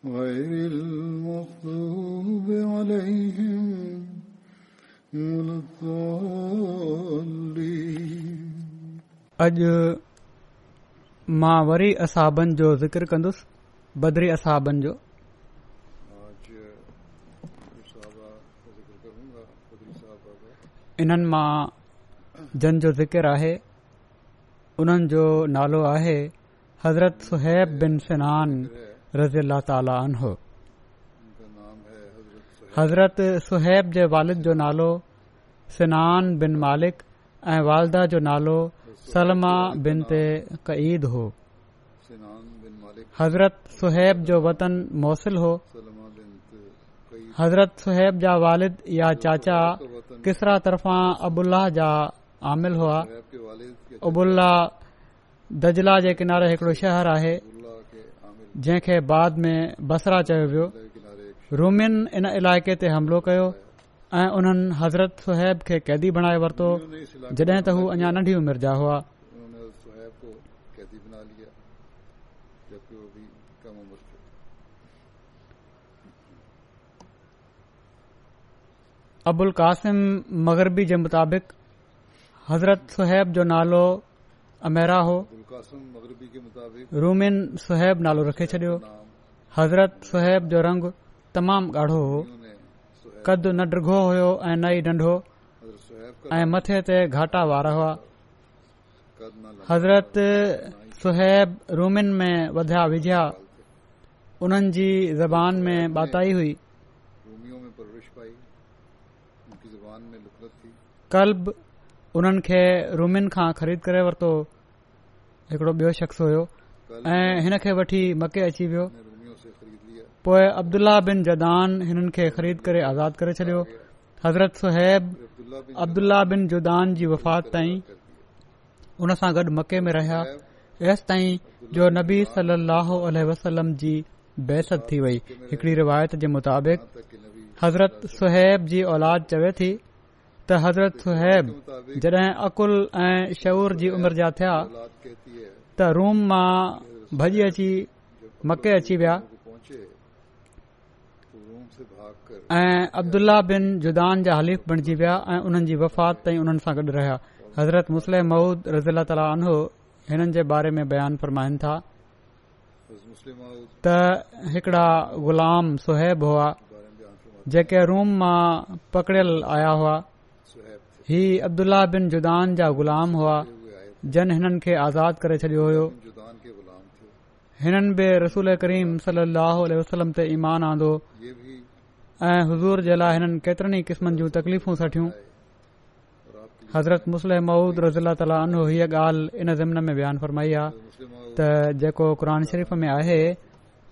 अॼु मां वरी असाबनि जो ज़िकर कंदुसि बद्री असाबनि जो इन्हनि मां जो ज़िकर आहे उन्हनि जो नालो आहे हज़रत सुहैब बिन सिनान रज़ी हज़रत सुहैब जे वालिद जो नालो सनान बिन मालिक ऐं वालदा जो नालो सलमा कईद हो हज़रत सुहैब जो वतन موصل हो हज़रत सोहैब जा वालिद या चाचा किसरा तरफ़ा अबुलाह जा आमिल हुआ अबुल दा जे किनारे ایکڑو शहर ہے जंहिंखे बाद में बसरा चयो वियो रोमियुनि इन इलाइक़े ते हमिलो कयो ऐं उन्हनि हज़रत सोहैब खे कैदी बणाए वरितो जॾहिं त हू अञा नंढी उमिरि जा हुआ अबुल क़ासिम मगरबी जे मुताबिक़ हज़रत सुहैब जो नालो रोमिन सोहैब नालो रखे छॾियो हज़रत सोहैब जो रंग तमामु गाढ़ो हो कद न ड्रिगो हो ऐं न ई डंढो ऐं मथे ते घाटा वारा हुआ हज़रत सोहैब रोमिन में वधिया ان उन्हनि زبان ज़बान में बाताई قلب उन्हनि खे रुमिन खां ख़रीद करे वरितो हिकड़ो ॿियो शख़्स हुयो ऐं हिन खे वठी मके अची वियो पोए अब्दुल्ला बिन जदान हिननि खे ख़रीद करे आज़ाद करे छडि॒यो हज़रत सुहैब अब्दुल्ला बिन जुदान जी वफ़ात ताईं उन सां गॾु मके में रहिया एस ताईं जो नबी सलाह वसलम जी बहसत थी वई हिकड़ी रिवायत जे मुताबिक हज़रत सुहैब जी औलाद चवे थी त हज़रत सुहैब जॾहिं अकुल ऐं शऊर जी उमिरि जा थिया त रूम मां भॼी अची मके अची विया ऐं अब्दुल्लाह बिन जुदान जा हलीफ़ बणिजी विया ऐं हुननि जी वफ़ात ताईं हुननि सां गॾु रहिया हज़रत मुस्लम माउद रज़ील तालो हिननि जे बारे में बयान फरमाइन था त हिकिड़ा ग़ुलाम सुहैब हुआ जेके रूम मां पकड़ियल आया हुआ ही अब्दुल्ला बिन जुदान जा ग़ुलाम हुआ जन हिननि खे आज़ादु करे छडि॒यो हुयो हिननि बि रसूल करीम सल वसलम ते ईमान आंदो ऐं हुज़ूर जे लाइ हिननि केतरनि ई क़िस्मनि जूं तकलीफ़ूं सठियूं हज़रत मु तालो हीअ ॻाल्हि इन ज़िमन में बयान फरमाई आहे त जेको क़ुर शरीफ़ में आहे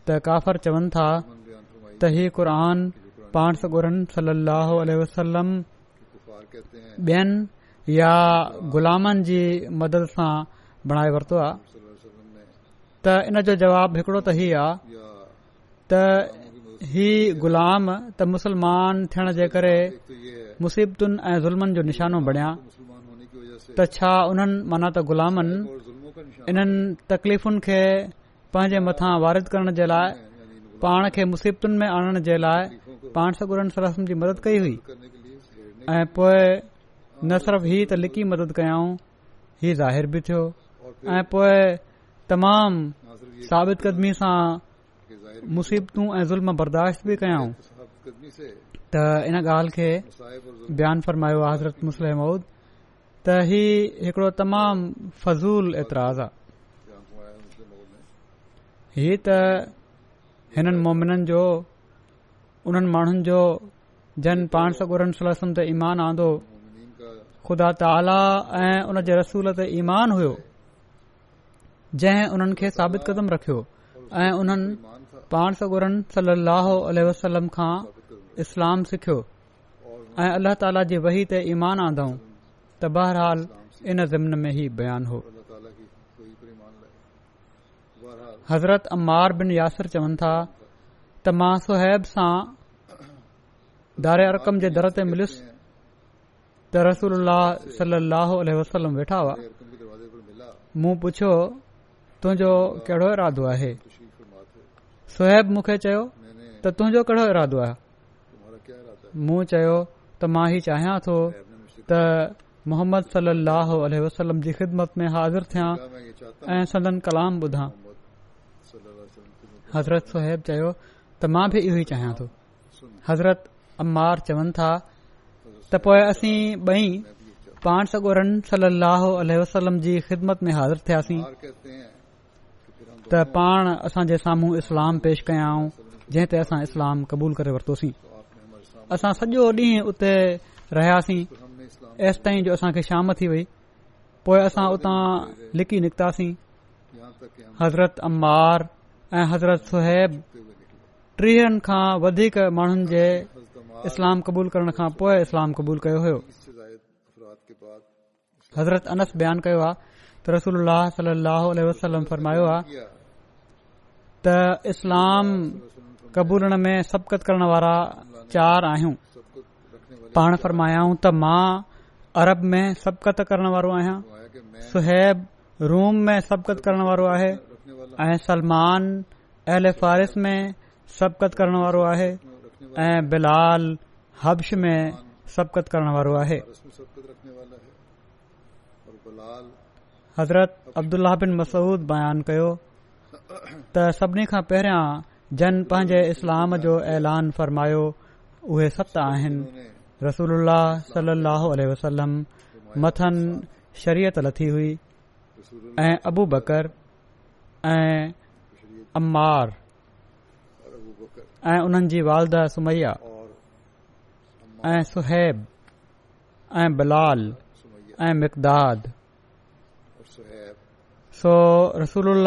त काफ़र चवनि था त हीउ क़ुर पाण सगुरन सलाह वसलम या ग़ुलामनि जी मदद सां बणाए वरितो आहे त इन जो जवाब हिकड़ो त हीउ आहे त ही ग़ुलाम त मुसलमान थियण जे करे मुसीबतुनि ऐं ज़ुल्मनि जो निशानो बणिया त छा उन्हनि माना त ग़ुलामनि इन्हनि तकलीफ़ुनि खे पंहिंजे मथां वारिद करण जे लाइ पाण खे मुसीबतुनि में आणण जे लाइ पाण सगुरनि सरसम जी मदद कई हुई ऐं पोइ न सिर्फ़ ही त लिकी मदद कयाऊं ही ज़ाहिर बि थियो ऐं पोए तमामु साबित क़दमी सां मुसीबतू ऐं ज़ुल्म बर्दाश्त बि कयाऊं त इन ॻाल्हि खे बयानु फ़रमायो आहे हज़रत मुस्लिम मूद त हीउ हिकिड़ो तमामु फज़ूल एतिराज़ आहे हीअ त हिननि मोमिननि जो उन्हनि माण्हुनि जो जन पाण सोगुर सलाह ते ईमान आंदो ख़ुदा ताला ऐं उन जे रसूल ते ईमान हुओ जंहिं उन्हनि खे साबित कदम रखियो ऐं उन्हनि पाण सगुरम खां इस्लाम सिखियो ऐं अल्ल्ह ताला जी वही ते ईमान आंदोऊं त बहरहाल इन ज़िमन में ई बयान हो हज़रत अम्मार बिन यासिर चवनि था त मां सुहैब सां दारि रक़म जे दर ते मिलियुस वेठा हुआ मूं पुछियो तुंहिंजो कहिड़ो इरादो आहे सोहेब मूंखे चयो त तुंहिंजो कहिड़ो इरादो आहे मूं चयो त मां ई चाहियां थो त मोहम्मद सलोह विदमत में हाज़िर थियां कलाम ॿुधा हज़रत सोहब चयो त मां बि इहो ई चाहियां थो हज़रत अम्मार चवनि था त पोए असी बई पाण सगोरन सलो वसलम जी ख़िदमत में हाज़िर थियासीं त पाण असां जे साम्हूं इस्लाम पेश कयाऊं जंहिं ते असां इस्लाम क़बूल करे वरितोसीं असां सॼो ॾींहुं उते रहियासीं ऐसि ताईं जो असांखे शाम थी वई पोए असां उतां लिकी निकतासी हज़रत अम्बार ऐं हज़रत सुहैब टीह खां वधीक माण्हुनि जे इस्लाम क़बूल حضرت खां पोए इस्लाम क़बूल कयो हुयो हज़रत कयो आहे त रसूल फरमायो आहे त इस्लाम कबूलण में सबकत करण वारा चार आहियूं पाण फरमायाऊं त मां अरब में सबकत करण वारो आहियां सुहैब रोम में सबकत करण वारो आहे ऐ سلمان अहल فارس में سبقت करण वारो आहे ऐं बिलाल हब्श में सबकत करण वारो आहे हज़रत अब्दुलाह बिन मसूद बयानु कयो त सभिनी खां पहिरियां जन पंहिंजे इस्लाम जो ऐलान फ़रमायो उहे सत आहिनि रसूल सली वसलम मथन शरीयत लथी हुई ऐं अबूबकर ऐं अम्मार ऐं उन्हनि जी वालदा सुमैया ऐं सुहिब ऐं बिलाल सो रसोल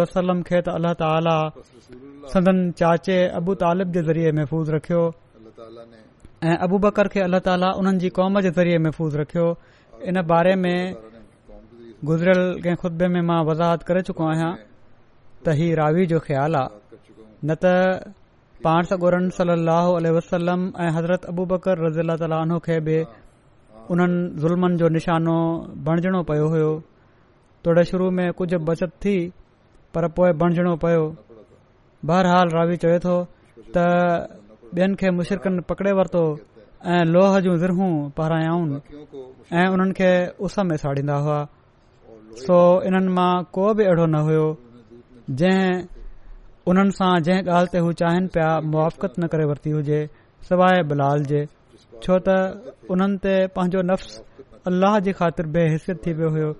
वसलम खे अल्ला ताला सदन चाचे अबू तालिब जे ज़रिए महफ़ूज़ रखियो ऐं अबू बकर खे अल्ला ताला उन्हनि जी क़ौम जे ज़रिए महफ़ूज़ रखियो इन बारे में गुज़रियल खुतबे में मां वज़ाहत करे चुको आहियां त ही रावी जो ख़्यालु आहे न त पार्सोरन सली वसलम ऐं हज़रत अबूबकर रज़ी अला तालो खे बि उन्हनि ज़ुल्मनि जो निशानो बणजणो पियो हुयो तोड़े शुरू में कुझु बचति थी पर पोइ बणजणो पियो बहरहाल रावी चवे थो त ॿियनि खे मुशिरकनि पकिड़े वरितो ऐं लोह जूं ज़रूं पहिरायांवनि ऐं उन्हनि खे उस में साड़ींदा हुआ सो इन्हनि मां को बि अहिड़ो न हुयो जंहिं उन्हनि सां जंहिं ॻाल्हि ते हू चाहिनि पिया मुआफ़क़त न करे वरिती हुजे सवाइ बिलाल जे छो त उन्हनि ते पंहिंजो नफ़्स अल्लाह जी ख़ातिर बेहसियत थी पियो हुयो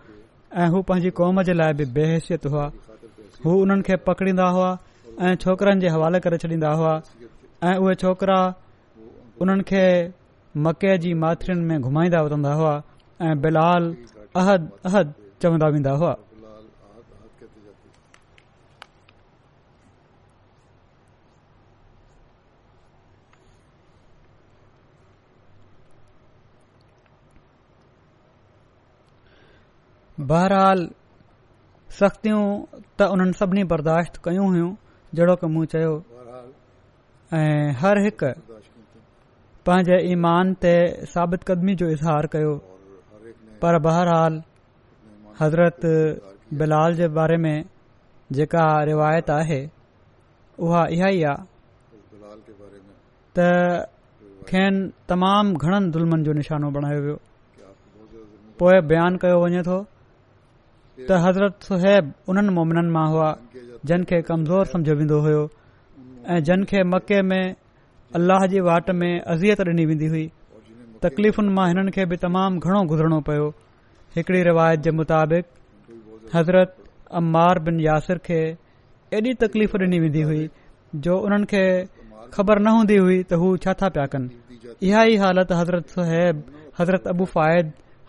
ऐं हू पंहिंजी कौम जे लाइ बि बेहसियत हुआ हू हुननि खे पकड़ींदा हुआ ऐं छोकरनि जे हवाले करे छॾींदा हुआ ऐं उहे छोकरा उन्हनि खे मके जी माथरीन में घुमाईंदा वठंदा हुआ ऐं बिलाल अहद अहद चवंदा वेंदा हुआ बहरहाल सख़्तियूं त उन्हनि सभिनी बर्दाश्त कयूं हुयूं जहिड़ो की मूं चयो ऐं हर हिकु पंहिंजे ईमान ते साबित क़दमी जो इज़हार कयो पर बहरहाल हज़रत बिलाल जे बारे में जेका रिवायत आहे उहा इहा ई आहे त खेनि तमामु घणनि ज़ुल्मनि जो निशानो बणायो वियो पोएं बयानु कयो वञे थो त हज़रत सुहैब उन्हनि मोमिननि मां हुआ जिन खे कमज़ोर समझो वेंदो हुयो ऐं जन खे मके में अल्लाह जी वाट में अज़ियत ॾिनी वेंदी हुई तकलीफ़ुनि मां हिननि खे बि तमामु घणो गुज़रनो पियो हिकड़ी रिवायत जे मुताबिक़ हज़रत अम्मार बिन यासिर खे एॾी तकलीफ़ डि॒नी वेंदी हुई जो उन्हनि खे ख़बर न हूंदी हुई त हू छा था पिया कनि इहा ई हालति हज़रत सुहैब हज़रत अबू फ़ाइद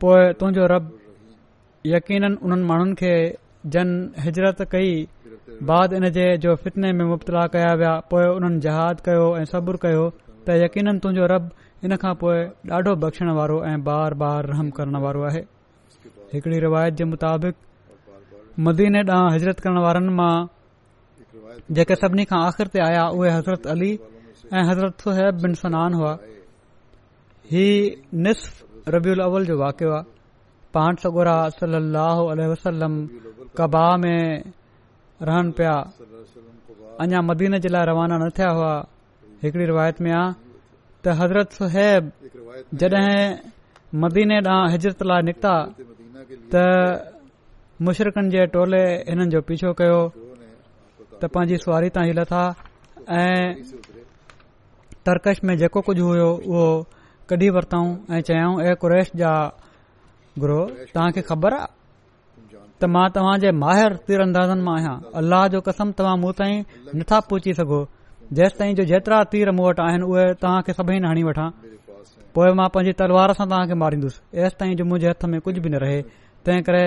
पोइ तुंहिंजो रब यकीन उन्हनि माण्हुनि खे जन हिजरत कई बाद इन जे जो फितने में मुबतला कया विया पोइ उन्हनि जहाद कयो ऐं सब्र कयो त यकीन तुंहिंजो रब इन खां पोइ ॾाढो बख़्शण वारो ऐं बार बार रहम करण वारो आहे हिकड़ी रिवायत जे मुताबिक़ मदीने ॾांहुं हिजरत करण वारनि मां जेके सभिनी खां आख़िर ते आया उहे हज़रत अली ऐं हज़रत सुब बिन सनान हुआ ही निसफ़ रबियल अवल जो वाकियो आहे पहाड़ सगोरा सली वसलम कबा में रहनि पिया अञा मदीन जे लाइ रवाना न थिया हुआ हिकड़ी रिवायत में आ त हज़रत सहैब जड॒हिं मदीने ॾांहुं हिजरत लाइ निकिता त मुशरकनि जे टोले हिननि जो पीछो कयो त पंहिंजी सुआरी तांजी लथा ऐं तर्कश में जेको कुझु हुयो उहो कढी वरताऊं ऐं चयाऊं ऐ कुरेश जा ग्रोह तव्हां खे ख़बर आहे त मां तव्हां जे माहिर तीर अंदाज़नि मां आहियां अल्लाह जो कसम तव्हां मूं ताईं नथा पहुची सघो जेसि ताईं जो जेतिरा तीर मूं वटि आहिनि उहे तव्हां खे सभई हणी वठां पोइ मां पंहिंजी तलवार सां तव्हांखे मारींदुसि एसि ताईं जो मुंहिंजे हथ में कुझ बि न रहे तंहिं करे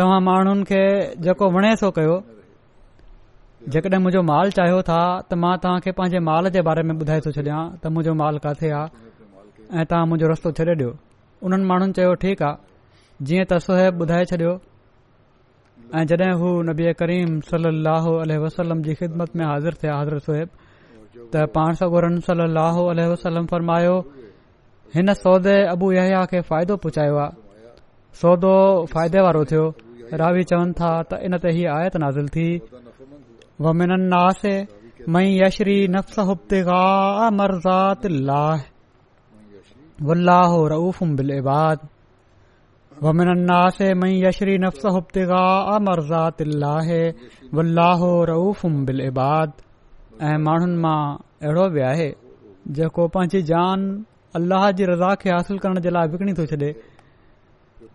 तव्हां माण्हुनि खे जेको वणे थो कयो जेकॾहिं मुंहिंजो माल चाहियो था त मां तव्हांखे पंहिंजे माल जे बारे में ॿुधाए थो छॾियां त मुंहिंजो माल किथे आहे ऐं तव्हां मुंहिंजो रस्तो छॾे ॾियो उन्हनि माण्हुनि चयो ठीकु आहे जीअं त सोहब ॿुधाए छॾियो ऐं जॾहिं हू नबी करीम सल अलो जी ख़िदमत में हाज़िर थिया हाज़िर सोहैब त पाण सगोरन सल अलोह वसलम फरमायो हिन सौदे अबू या खे फ़ाइदो पुछायो आहे सौदो फ़ाइदे वारो थियो रावी चवनि था त इन ते ई आयत नाज़िल थी رؤوف بالعباد من الناس ابتغاء مرضات الله والله رؤوف بالعباد ऐं माण्हुनि मां अहिड़ो बि आहे जेको पंहिंजी जान جان जी रज़ा खे हासिल करण जे लाइ विकिणी थो छॾे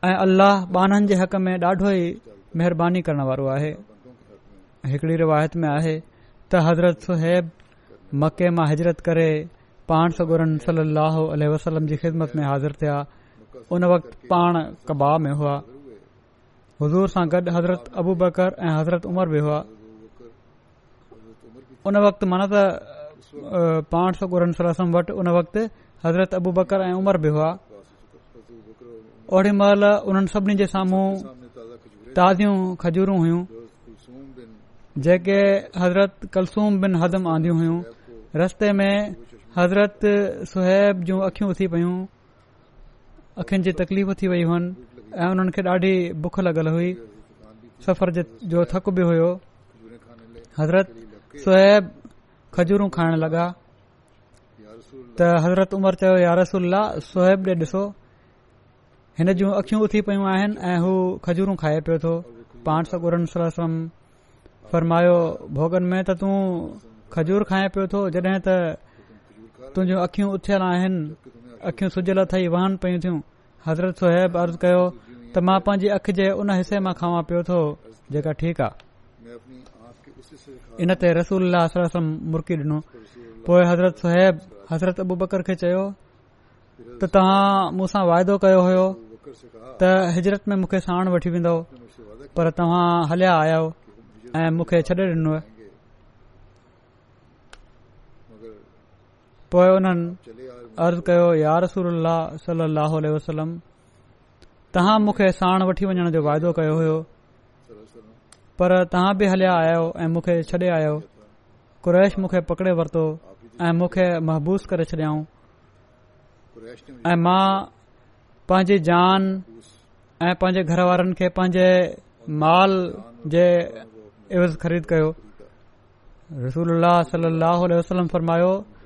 ऐं अलाह ॿाननि जे हक़ में ॾाढो ई महिरबानी करण वारो आहे हिकड़ी रिवायत में आहे त हज़रत صہیب मके मां हिजरत करे पाण सो गुरन सलो वसलम जी ख़िदमत में हाज़िर थिया उन वक़्तु पाण कबा में हुआ हुज़ूर सां गॾु हज़रत अबू बकर ऐं हज़रत उमर बि हुआ उन वक़्त माना त पाण सोर उन वक़्तु हज़रत अबू बकर ऐं उमर बि हुआ ओड़ी महिल उन्हनि सभिनी जे साम्हूं ताज़ियूं खजूरूं हुयूं जेके हज़रत कलसूम बिन हदम आंदियूं हुयूं रस्ते में हज़रत सुहैब जूं अखियूं उथी पयूं अखियुनि जी तकलीफ़ थी वयूं आहिनि ऐं उन्हनि खे ॾाढी बुख लॻल हुई सफ़र जो थक बि हुयो हज़रत सुहैब खजूरूं खाइण लॻा त हज़रत उमिरि चयो यारसल सुहैब ॾे ॾिसो हिन जूं अखियूं उथी पियूं आहिनि ऐं हू खजूरूं खाए पियो थो पाण सगुरनि सम फ़रमायो भोगन में त तू खजूर खाए पियो थो जॾहिं त तुहिंजियूं अखियूं उथियलु आहिनि अखियूं सुजियल अथई वहन पयूं थियूं हज़रत साहिब अर्ज़ु कयो त मां पंहिंजी अख जे उन हिसे मां खावां पियो थो जेका ठीक आहे इन ते रसूल मुरकी डि॒नो हज़रत सोहिब हज़रत अबू बकर खे चयो त तव्हां मूंसां वाइदो कयो त हिजरत में मूंखे साण वठी वेंदो पर तव्हां हलिया आहियो ऐं मूंखे छॾे पोए हुननि अर्ज़ु कयो यार रसूल सल लहल वसलम तव्हां मूंखे साण वठी वञण जो वाइदो कयो हो पर तव्हां बि हलिया आयो आहियो ऐं मूंखे छॾे आयो क्रैश मूंखे पकड़े वरितो ऐं मूंखे महबूस करे छॾियाऊं ऐं मां पंहिंजी जान ऐं पंहिंजे घर वारनि खे पंहिंजे माल जे इवज़ ख़रीद कयो रसूल अलाह वसलम फरमायो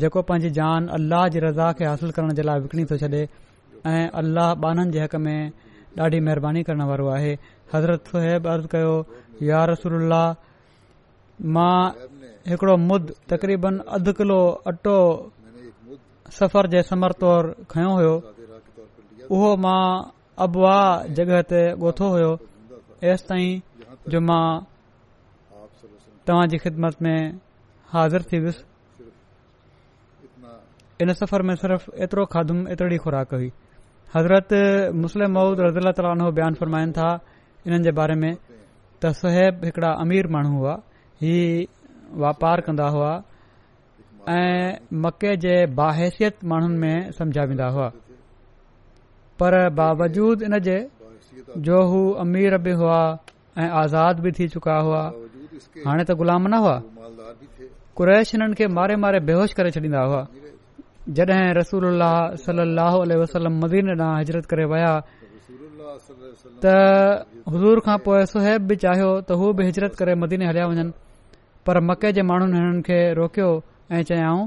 जेको पंहिंजी जान अल्लाह जी रज़ा खे हासिल करण जे लाइ विकिणी थो छॾे ऐं अल्लाह बाननि जे हक़ में ॾाढी महरबानी करण वारो आहे हज़रत सहिब अर्ज़ कयो या रसल्ला मां हिकिड़ो मुद तक़रीबन अधु किलो अटो सफ़र जे समर तौर खयों हुयो उहो मां अबवा जॻह ते ॻोथो हुयो एसि ताईं जो मां तव्हां जी ख़िदमत में हाज़िर थी वियुसि इन सफ़र में सिर्फ़ एतिरो खाधूम एतिरी खुराक हुई हज़रत मुस्लिम मऊद रज़ीला ताली उन बयानु फरमाइन था हिननि जे बारे में त सहैब हिकड़ा अमीर माण्हू हुआ ही वापार कंदा हुआ ऐं मके जे बाहिसियत माण्हुनि में समझा सम्झाईंदा हुआ पर बावजूद इन जे जो हू अमीर बि हुआ ऐं आज़ाद बि थी चुका हुआ हाणे त ग़ुलाम न हुआ कुरैश हिननि खे मारे मारे बेहोश करे छॾींदा हुआ जॾहिं रसूल सलो वसलम मदीन ॾांहुं हजरत करे वया त हज़ूर खां पोए सोहैब बि चाहियो त हू बि हिजरत करे मदीने हलिया वञनि पर मके जे माण्हुनि हिननि खे रोकियो ऐं चयाऊं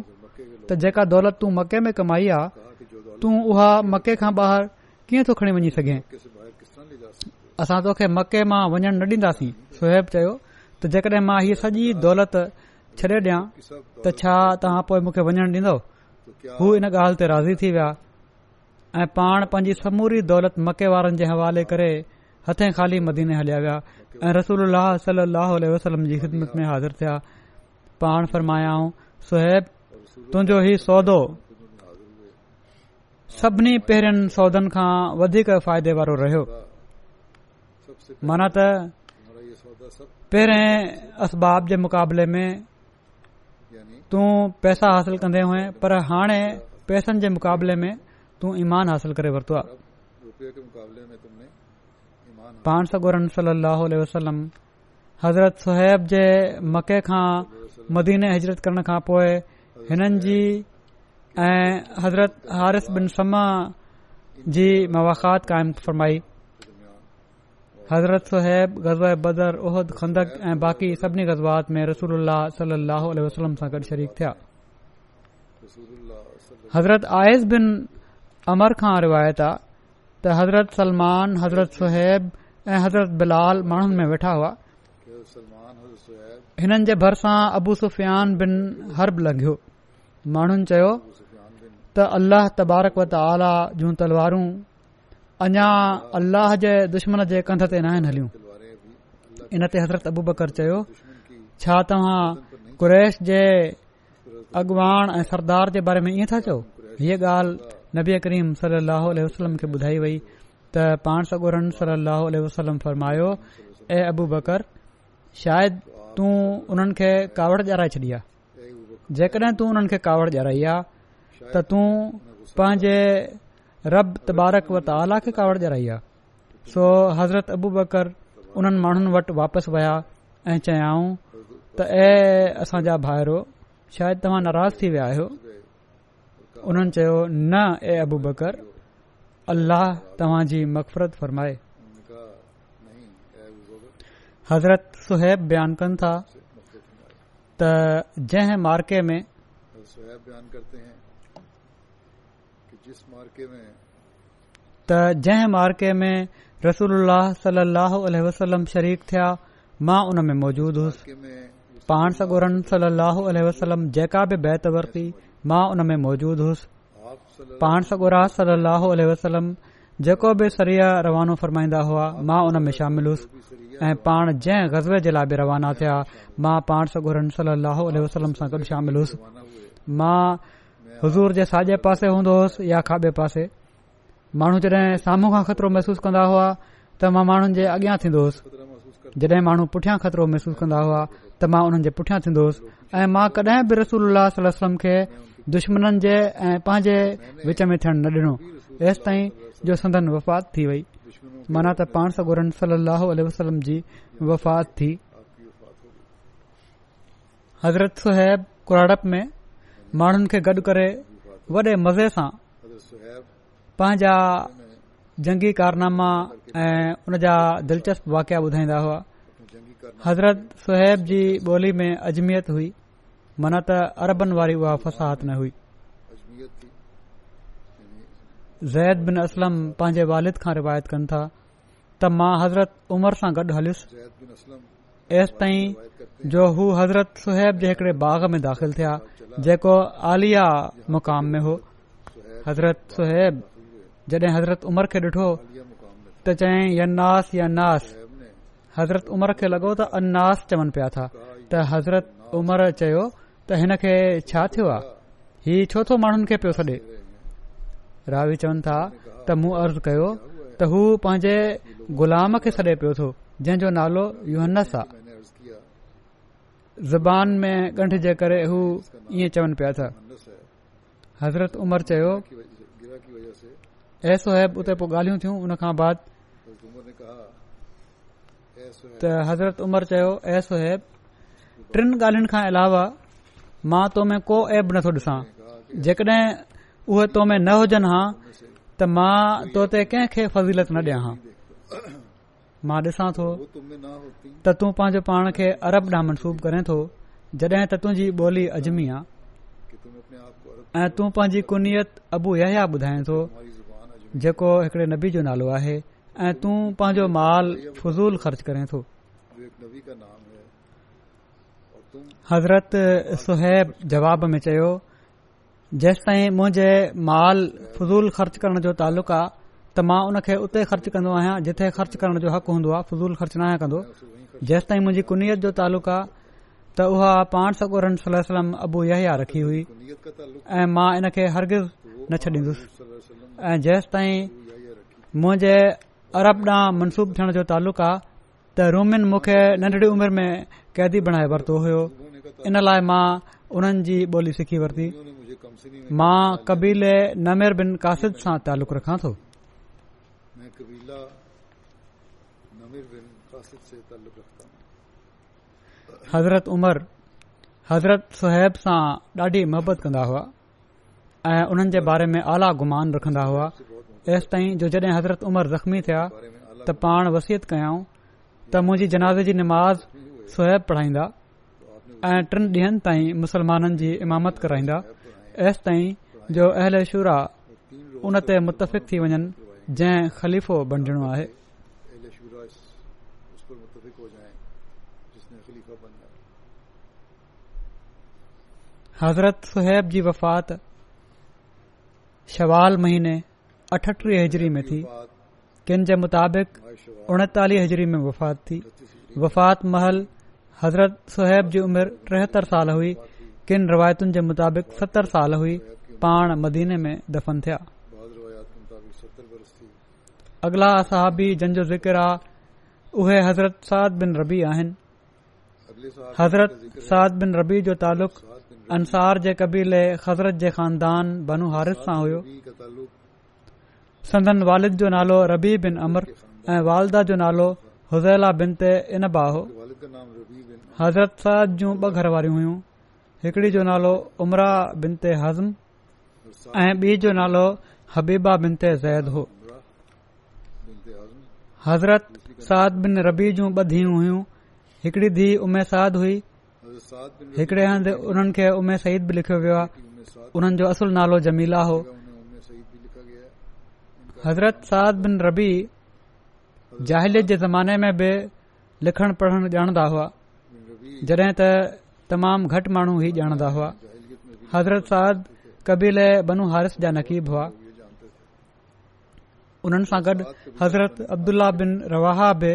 त जेका दौलत तू मके में कमाई आहे तूं उहा मके खां ॿाहिरि कीअं थो खणी वञी सघे असां तोखे मके मां वञण न डि॒ंदासीं सोहैब चयो त जेकड॒हिं मां हीअ सॼी दौलत छ्ॾे ॾियां त छा तव्हां पोइ मूंखे ॾींदो हू हिन ॻाल्हि ते राज़ी थी विया ऐं पाण पंहिंजी समूरी दौलत मके वारनि जे हवाले करे हथे खाली मदीने हलिया विया ऐं रसूल थिया पाण फरमायाऊं सोहैब तुंजो ही सौदो सभिनी पहिरियनि सौदनि खां वधीक फ़ाइदे वारो रहियो माना त पहिरें असबाब जे मुक़ाबले में तूं पैसा हासिलु कंदे हुअं पर हाणे पैसनि जे मुक़ाबले में तूं ईमान हासिलु करे वरितो आहे पांसोर सली वसलम हज़रत सहैब जे मके खां मदीने हिजरत करण खां पोइ हिननि जी ऐं हज़रत हारिफ़ बिन समा जी मवाख़ात क़ाइमु फरमाई हज़रत सोहैब गज़ाए बदर ओहद खंदक ऐं बाक़ी सभिनी गज़बात में रहलम حضرت गॾु शरीफ़ थिया हज़रत आएज़ बिन अमर खां रिवायत आ त हज़रत सलमान हज़रत सोहैब ऐं हज़रत बिलाल माण्हुनि में वेठा हुआ हिननि जे भरिसां अबू सुफ़ियान बिन हर्ब लॻियो माण्हुनि चयो त अलाह आला जूं तलवारूं अञा अल्लाह जे दुश्मन जे कंध ते नाहिनि हलियूं इन ते हज़रत अबू बकर चयो छा तव्हां कुरैश जे अॻवान ऐं सरदार जे बारे में इएं था चओ हीअ ॻाल्हि नबी करीम सल अह वसलम खे ॿुधाई वई त पाण सगोरन सल अल वसलम फरमायो ऐं अबू बकर शायदि तूं उन्हनि खे कावड़ ॼाणाए छॾी आहे जेकॾहिं तू उन्हनि खे कावड़ ॼाणाई आहे त तू पंहिंजे बारक सो हज़रत अबू बकर उन्हनि माण्हुनि वटि वापसि विया ऐं चयाऊं त ए असांजा भाइरो शायदि तव्हां नाराज़ थी विया आहियो उन्हनि चयो न ए अबू बकराह तव्हांजी मफ़रत फरमाए हज़रत सु त जंहिं मार्के में रसूल सलह वरीक थिया मां بیت ورتی हुसी ان میں موجود बि बैत वरती صلی اللہ علیہ وسلم पाण सॻु سریا روانو बि ہوا ما ان میں شامل उनमें शामिल हुयुसि ऐं पाण जंहिं गज़बे जे लाइ बि रवाना थिया صلی اللہ علیہ وسلم सां गॾु شامل हुयुसि मां हज़ूर जे साॼे पासे हूंदो होस या खाॿे पासे माण्हू जड॒हिं साम्हूं खां खतरो महसूस क्दा हुआ त मां माण्हुनि जे अॻियां थींदोसि जॾहिं माण्हू पुठियां खतरो महसूस कंदा हुआ त मां हुननि जे पुठियां थींदो हुयुसि ऐं मां कडहिं बि रसूल खे दुश्मन जे ऐ पंहिंजे विच में थियण न डि॒नो एस ताईं जो संदन वफ़ात थी वई माना त पाण सगोरन सली वसलम जी वफ़ात थी हज़रत सुहैब कुराड़प में माण्हुनि खे गॾु करे वॾे मज़े सां पंहिंजा जंगी कारनामा ऐं उन जा दिलचस्प वाकया ॿुधाईंदा हुआ हज़रत सोहैब जी ॿोली में अजमियत हुई मन त अरबनि वारी उहा फसाहत न हुई ज़ैद बिन असलम पंहिंजे वालिद खां रिवायत कनि था त मां हज़रत उमर सां गॾु हलियुसि एस ताईं जो हू हज़रत सोहैब जे हिकड़े बाग़ में दाख़िल थिया जेको आलिया मुकाम में हो हज़रत सोहेब जड हज़रत उमर खे डि॒ठो حضرت عمر हज़रत उमर खे लॻो چون चवनि पिया था حضرت हज़रत उमर चयो त हिन खे छा थियो आहे ही छो थो माण्हुनि खे पियो چون रावी चवनि था عرض मूं अर्ज़ कयो त غلام पंहिंजे ग़ुलाम खे छॾे पियो جو نالو नालो आहे ज़बान में ॻंढ जे करे हू इहो चवनि पिया था हज़रत उमर चयो ए सो हैब उते पोइ ॻाल्हियूं थियूं उनखां त हज़रत उमर चयो ऐ सोहैब टिन ॻाल्हियुनि खां अलावा मां तोमे को ऐब नथो ॾिसा जेकॾहिं उहे तोमे न हुजनि हा त मां तोते कंहिंखे फज़ीलत न ॾियां हां मां ॾिसां थो त तू पंहिंजो पाण खे अरब ॾांहुं मनसूब करे थो जड॒हिं त तुंहिंजी ॿोली अजमी आहे ऐं तू पंहिंजी कुनियत अबु य ॿुधाए थो जेको हिकिड़े नबी जो नालो आहे ऐं तूं पंहिंजो माल फज़ूल ख़र्च करे थो हज़रत सुहैब जवाब में चयो जेसि ताईं मुंहिंजे माल फज़ूल ख़र्च करण जो तालुक़ु आहे त मां उन खे उते ख़र्च कन्दो आहियां जिथे ख़र्च करण जो हक़ हन्दो आहे फज़ूल ख़र्च ना कंदो जेस ताईं मुंहिंजी कुनियत जो तालुक़ आहे त उहा पाण सगुरन अबू या रखी हुई ऐं मां इन खे हरगिर्ज़ न छडींदुसि ऐ जेस ताईं मुंहिंजे अरब ॾांहुं मनसूब थियण जो तालुक़ु आहे त रोमिन मुखे नंढड़ी उमिरि में कैदी बणाए वरितो हो इन लाइ मां उन्हनि जी बोली सिखी वरती मां कबीले नमेर बिन कासिद सां तालुक़ु रखां तो میں قبیلہ نمیر بن قاسد سے تعلق رکھتا ہوں حضرت عمر حضرت صہیب سے ڈاڈی محبت کندا ہوا ان کے بارے میں اعلی گمان رکھندا ہوا اس تائیں جو جڑے حضرت عمر زخمی تھیا تو پان وصیت کیاں تو مجھے جنازے کی نماز صہیب پڑھائندا ٹن ڈن تائیں مسلمانن کی امامت کرائندا اس تائیں جو اہل شورا ان تے متفق تھی ونن जंहिं ख़ली बंडि॒णो आहे हज़रत सोहब जी वफ़ात शवाल महीने अठटीह हज़री में थी किन जे मुताबिक़ उणतालीह हज़री में वफ़ात थी वफ़ात महल हज़रत सोहब जी उमिरि टेहतरि साल हुई किनि रिवायतुनि जे मुताबिक़ सतरि साल हुई पाण मदीने में दफ़न थिया अगला असाबी जंहिंजो ज़िक्र आहे उहे हज़रत साद बिन रबी आहिनि हज़रत साद बिन रबी जो तालुक़ अंसार जे कबीले हज़रत जे हारिस सां हुयो संदन वालिद जो नालो रबी बिन अमर ऐं वालदा जो नालो हुज़ैला बिन ते इनबा हो हज़रत साद जूं ॿ घर वारियूं हुयूं हिकड़ी जो नालो उमरा बिन ते हज़म ऐं बि॒ जो नालो हबीबा बिन ते ज़ैद हो हज़रत साद बिन रबी जूं ॿ धीअं हुयूं हिकिड़ी धीउ उमे साद हुई हिकड़े हंधु उन्हनि खे उमे सईद बि लिखियो वियो आहे उन्हनि जो असुलु नालो जमीला हो हज़रत साद बिन रबी जाहिलील जे ज़माने में बि लिखण पढ़णु ॼाणदा हुआ जॾहिं त तमाम घटि माण्हू ई ॼाणदा हुआ हज़रत साद कबीले बनू हारिस जा नक़ीब हुआ उन्हनि सां गॾु हज़रत अब्दुला बिन रवाहा बि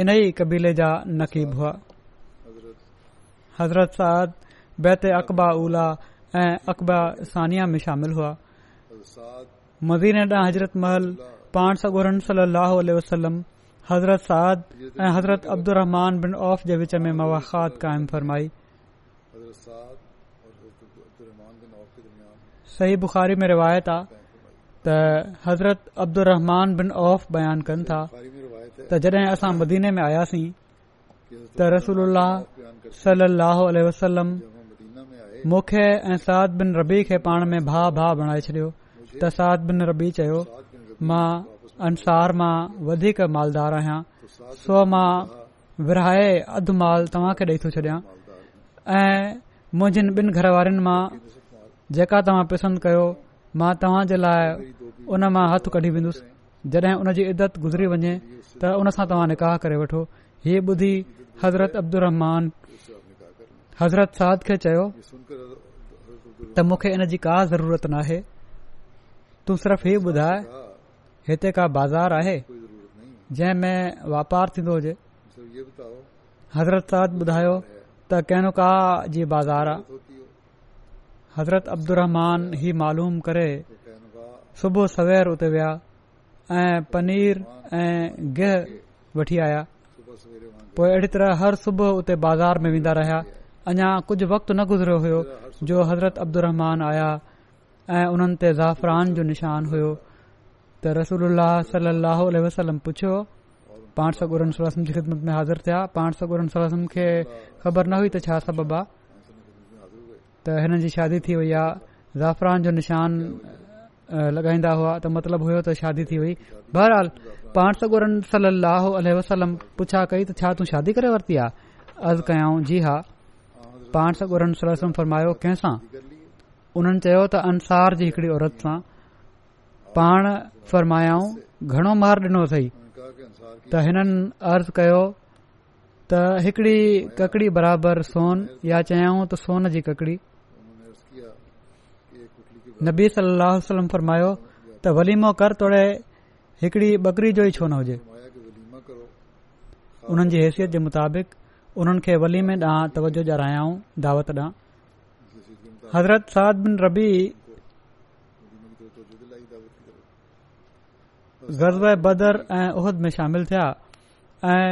इन्ही कबीले जा नकीब हुआ हज़रत सेत अक़बा उल्ह ऐं अकबा सानिया में शामिल हुआ हज़रत महल पाण सगोर सली अलसल हज़रत साद ऐं हज़रत अब्दुम बिन औफ़ जे विच में मुाक़ात काइम फरमाई सही बुखारी त हज़रत अब्दुहमान बिन औफ़ बयान कनि था त जॾहिं असां मदीने में आयासीं त रसोल्ला सलाह वसलम मूंखे ऐं साद बिन रबी खे पाण में भाउ भा बणाए छॾियो त साद बिन रबी चयो मां अंसार मां वधीक मालदार आहियां सो मां विरहाए अधु माल तव्हां खे ॾेई थो छॾियां ऐं मुंहिंजा तव्हां पसंद कयो मां तव्हां जे लाइ उन मां हथ कढी वेंदुसि जड॒हिं हुन जी इदत गुज़री वञे त हुन सां तव्हां निकाह करे वठो हीअ ॿुधी हज़रत अब्दु हज़रत साहिद खे चयो त मूंखे हिन जी का ज़रूरत नाहे तू सिर्फ़ ही ॿुधाए हिते का बाज़ार आहे जें वापार थींदो हुजे हज़रत साहिद ॿुधायो त कहिनो का जी बाज़ार आहे हज़रत अब्दुहमान मालूम करे सुबुह सवेर उते वया ऐं पनीर ऐं गिहु वठी आया पोइ अहिड़ी तरह हर सुबुह उते बाज़ार में वेंदा रहिया अञा कुझ वक्त न गुज़रियो हो जो हज़रत جو रहमान आया ऐं हुननि ते ज़ाफ़रान जो निशान हुयो त रसूल सलाहु पुछियो पाण सन जी ख़िदमत में हाज़िर थिया पाण सको खे ख़बर न हुई त छा सबबु त हिननि जी शादी थी वई आहे जाफ़रान जो निशान लॻाईंदा हुआ त मतिलबु हुयो त शादी थी वई बहरहाल पाण सॻोरन सलाह वसलम पुछा कई त छा तूं शादी करे वरिती आहे अर्ज़ कयाऊं जी हा पाण सगुरनि सलम फ़रमायो कंहिंसां उन्हनि चयो त अंसार जी हिकड़ी औरत सां पाण फरमायाऊं घणो मार ॾिनो अथई त हिननि अर्ज़ कयो त हिकड़ी ककड़ी बराबरि सोन या चयाऊं त सोन जी ककड़ी नबी सलम्म फरमायो त वलीमो कर तोड़े हिकिड़ी बकरी जो ई छो न हुजे उन्हनि जी हैसियत जे मुताबिक़ उन्हनि खे वलीमे ॾांहुं तवजो ॾऊं दावत ॾांहुं हज़रत साद बिन रबी ग़ज़ बदर ऐं ओहद में शामिल थिया ऐं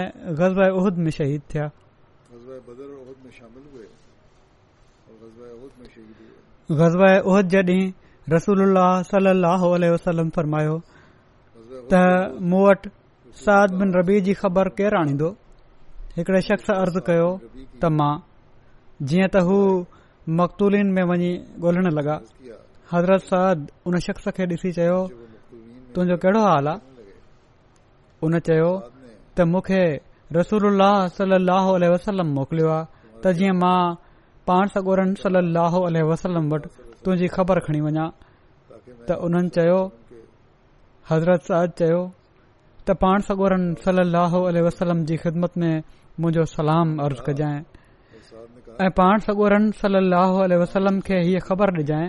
ग़ज़ाए उहद जॾहिं रसूल सल लह वसलम फरमायो त मूं वटि साद बिन रबी जी ख़बर केरु आणींदो हिकड़े शख्स अर्ज़ु कयो त मां जीअं त हू मकतूलिन में वञी ॻोल्हण लॻा हज़रत साद उन शख़्स खे ॾिसी चयो तुंहिंजो कहिड़ो हाल आहे उन चयो त मूंखे रसूल सल लह वसलम मोकिलियो आहे त जीअं मां पाण सगोरन सल अहो अल वसलम वटि तुंहिंजी ख़बर खणी वञा त उन्हनि चयो हज़रत सज चयो त पाण सगोरन सल अहोल वसलम जी ख़िदमत में मुंजो सलाम अर्ज़ु कजांइ ऐं पाण सगोरन सल अहो वसलम खे हीअ ख़बर ॾिजाइ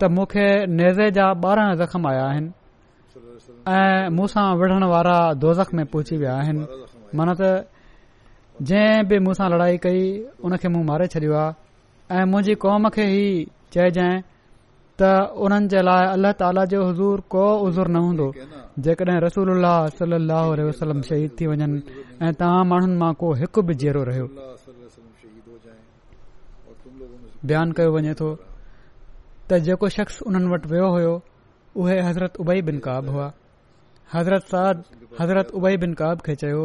त मूंखे नेज़े जा ॿारहं ज़ख़्म आया आहिनि ऐं मुसां विढ़ण वारा दोज़ख में पहुची विया आहिनि मन त जंहिं बि मूंसां लड़ाई कई हुन खे मूं मारे छॾियो आहे ऐं मुंहिंजी कौम खे ई चए जऐ त उन्हनि जे लाइ अलाह ताला जो हज़ूर को हज़ूर न हूंदो जेकॾहिं रसूल सलाहु वसलम शहीद थी वञनि ऐं तव्हां माण्हुनि मां को हिकु बि जेरो रहियो बयानु कयो वञे तो त जेको शख़्स उन्हनि वटि वियो हो उहे हज़रत उबई बिन काब हुआ हज़रत साद हज़रत उबाई बिन काब खे चयो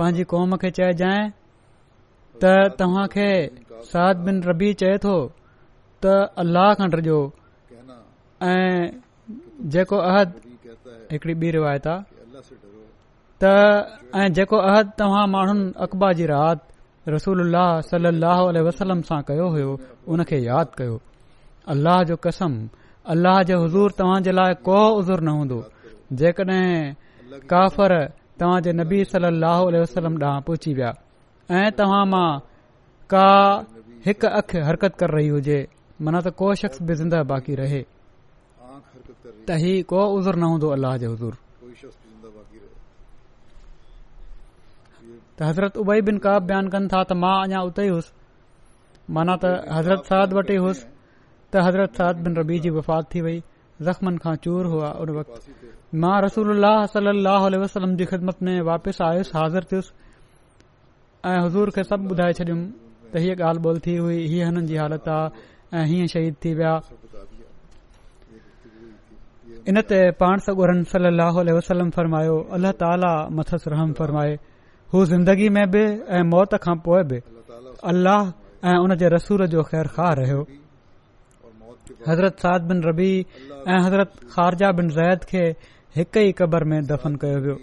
पंहिंजी कौम खे चइजाइ त तव्हां खे साद बिन रबी चए थो त अल्लाह खंड ऐं जेको अहद हिकड़ी बी रिवायत ऐं जेको अहद तव्हां माण्हुनि अक़बा जी रात रसूल सलाहु वसलम सां कयो हो उन खे यादि कयो अल्लाह जो कसम अल्लाह जो हज़ूर तव्हां जे लाइ को हज़ूर न हूंदो जेकॾहिं काफ़र तव्हांजे नबी सली अलां पहुची विया ऐं तव्हां मां का हिकु अखि हरकत कर रही हुजे मना त को शख़्स बि ज़िंदह बाक़ी रहे त हज़रत उबाई बिन का बयान कनि था त मां अञा उते ई हुसि माना त हज़रत साहिद वटि ई हुसि त हज़रत साद बिन रबी जी वफ़ात थी वई ज़ख़्मनि खां चूर اللہ उन वक़्त मां रसूल सल अदमत में वापिस आयुसि حضرت اس حضور کے سب सभु ॿुधाए छॾियुमि त हीअ ॻाल्हि ॿोल थी हुई हीअ हुननि जी हालत شہید تھی हीअ ان थी विया इन ते पाण सगुरम फरमायो अल्हा रहम फरमाए हू ज़िंदगी में बि ऐं मौत खां पोइ बि अलह اللہ ان जे رسول جو خیر ख़्वाह رہو हज़रत حضرت خارجہ بن ऐं हज़रत ख़ारजा बिन قبر खे دفن ई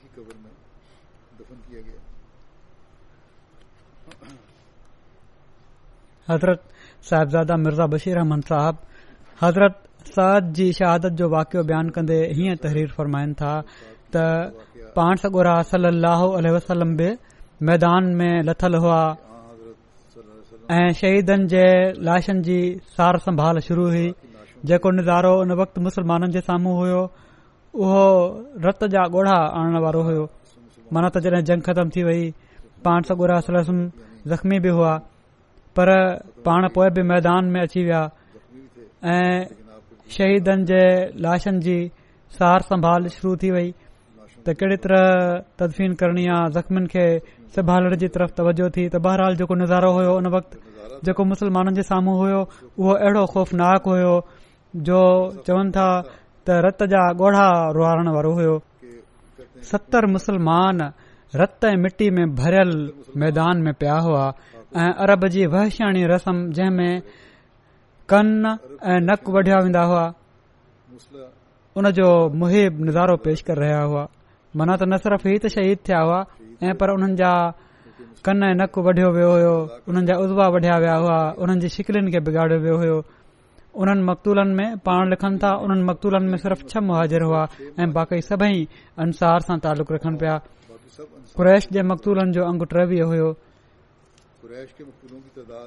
क़बर حضرت दफ़न مرزا वियो احمد صاحب حضرت बशीर अहमन साहिब جو सद जी शहादत जो वाकियो बयानु कंदे हीअं तहरीर سگورا था त पाण وسلم वसलमे मैदान में लथल हुआ ऐं शहीदनि जे लाशनि जी सार संभाल शुरू हुई जेको निज़ारो उन वक़्तु मुसलमाननि जे साम्हूं हुयो उहो रत जा ॻोढ़ा आणण वारो हुयो माना त जॾहिं जंग ख़तम थी वई पाण सां ॻोड़ा सलसम ज़ख़्मी बि हुआ पर पाण पोइ बि मैदान में अची विया ऐं शहीदनि जे लाशनि जी सार संभाल शुरू थी वई त कहिड़ी तरह तदफीन करणी आहे ज़ख़्मीनि खे संभालण जी तरफ़ तवजो थी बहरहाल जेको नज़ारो हुयो उन वक़्तसलमान जे साम्हूं हुयो उहो अहिड़ो ख़ौफ़नाक हुयो जो चवनि था त रत जा गो सतर मुसलमान रत ऐं मिटी में भरियल मैदान में पिया हुआ ऐं अरब जी वहशाणी रस्म जंहिं में कन ऐं नक वढिया वेंदा हुआ उन जो मुहिब नज़ारो पेश करे रहिया हुआ मना त न सिर्फ़ ही ई शहीद थिया हुआ ऐ पर उन्हनि जा कन ऐं नक वढियो वियो हो वढिया वया हुआ उन्हनि जी शिकिलन खे बिगाड़ियो वियो हो उन्हनि मकतूलनि में पाण लिखनि था उन्हनि मकतूलन में सिर्फ़ छह मुहाजिर हुआ ऐं बाक़ी सभई अंसार सां तालुक़ रखन पिया कुरैश जे मकतूलन जो अंग टीह हुयो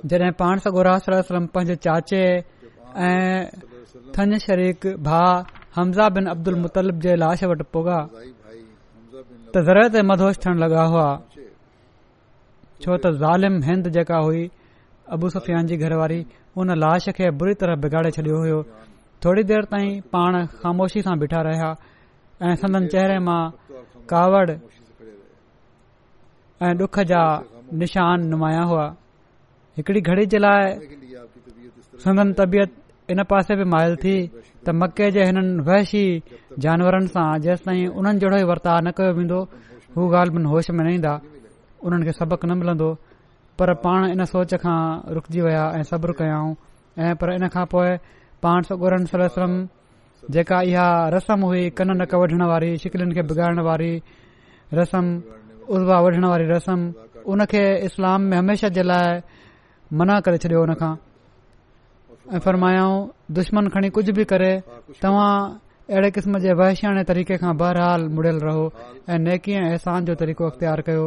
जडे॒ पाण सां पंहिंजे चाचे ऐं थन शरीक भा हमज़ा बिन अब्दुल मुतलब जे लाश वटि पोगा त ज़रे ते मदोश थियण लॻा हुआ छो त ज़ालिम हिंद जेका हुई अबू सुफ़ियान जी घरवारी वारी हुन लाश खे बुरी तरह बिगाड़े छडि॒यो थोरी देर ताईं पाण ख़ामोशी सां बीठा रहिया ऐं संदन चेहरे मां कावड़ ऐं डुख जा निशान नुमाया हुआ हिकड़ी घड़ी जे लाइ संगन तबियत इन पासे बि माइल थी त मके जे हिननि वहशी जानवरनि सां जेसि ताईं उन्हनि जहिड़ो ई वर्ताव न कयो वेंदो हू ॻाल्हि होश में न ईंदा उन्हनि खे सबक़ु न मिलंदो पर पाण इन सोच खां रुकजी विया ऐं सब्र कयाऊं ऐं पर इन खां पोइ पाण सोगोर सर जेका इहा रस्म हुई कन नक वढण वारी शिकिलन खे बिगाड़ण वारी रस्म उज़वा वढण वारी रस्म उनखे इस्लाम में हमेशा जे लाइ मना करे छॾियो हुनखां ऐं फरमायाऊं दुश्मन खणी कुझ बि करे तव्हां अहिड़े क़िस्म जे वहिश्यने तरीक़े खां बहरहाल मुड़ियल रहो ऐं नेकीअ अहसान जो तरीक़ो अख़्तियार कयो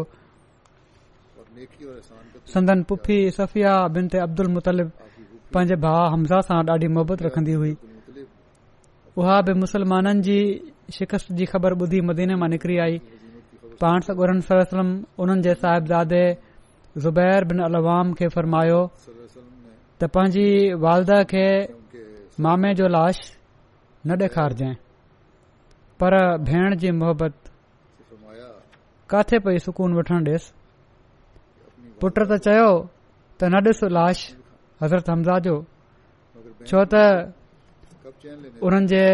संदन पुफी सफ़िया बिन ते अब्दुल मुतलिब पंहिंजे भा हमज़ा सां ॾाढी मोहबत रखंदी हुई उहा बि मुसलमाननि जी शिकस्त जी ख़बर ॿुधी मदीने मां निकिरी आई पाण और स्लम उन्हनि जे साहिब ज़ुबैर बिन अलवाम खे फरमायो त पंहिंजी वालदा खे मामे जो लाश न ॾेखारजांइ पर भेण जी मुहबत किथे पई सुकून वठणु ॾेसि पुट त चयो त न ॾिस लाश हज़रत हमज़ा जो छो त उन्हनि जे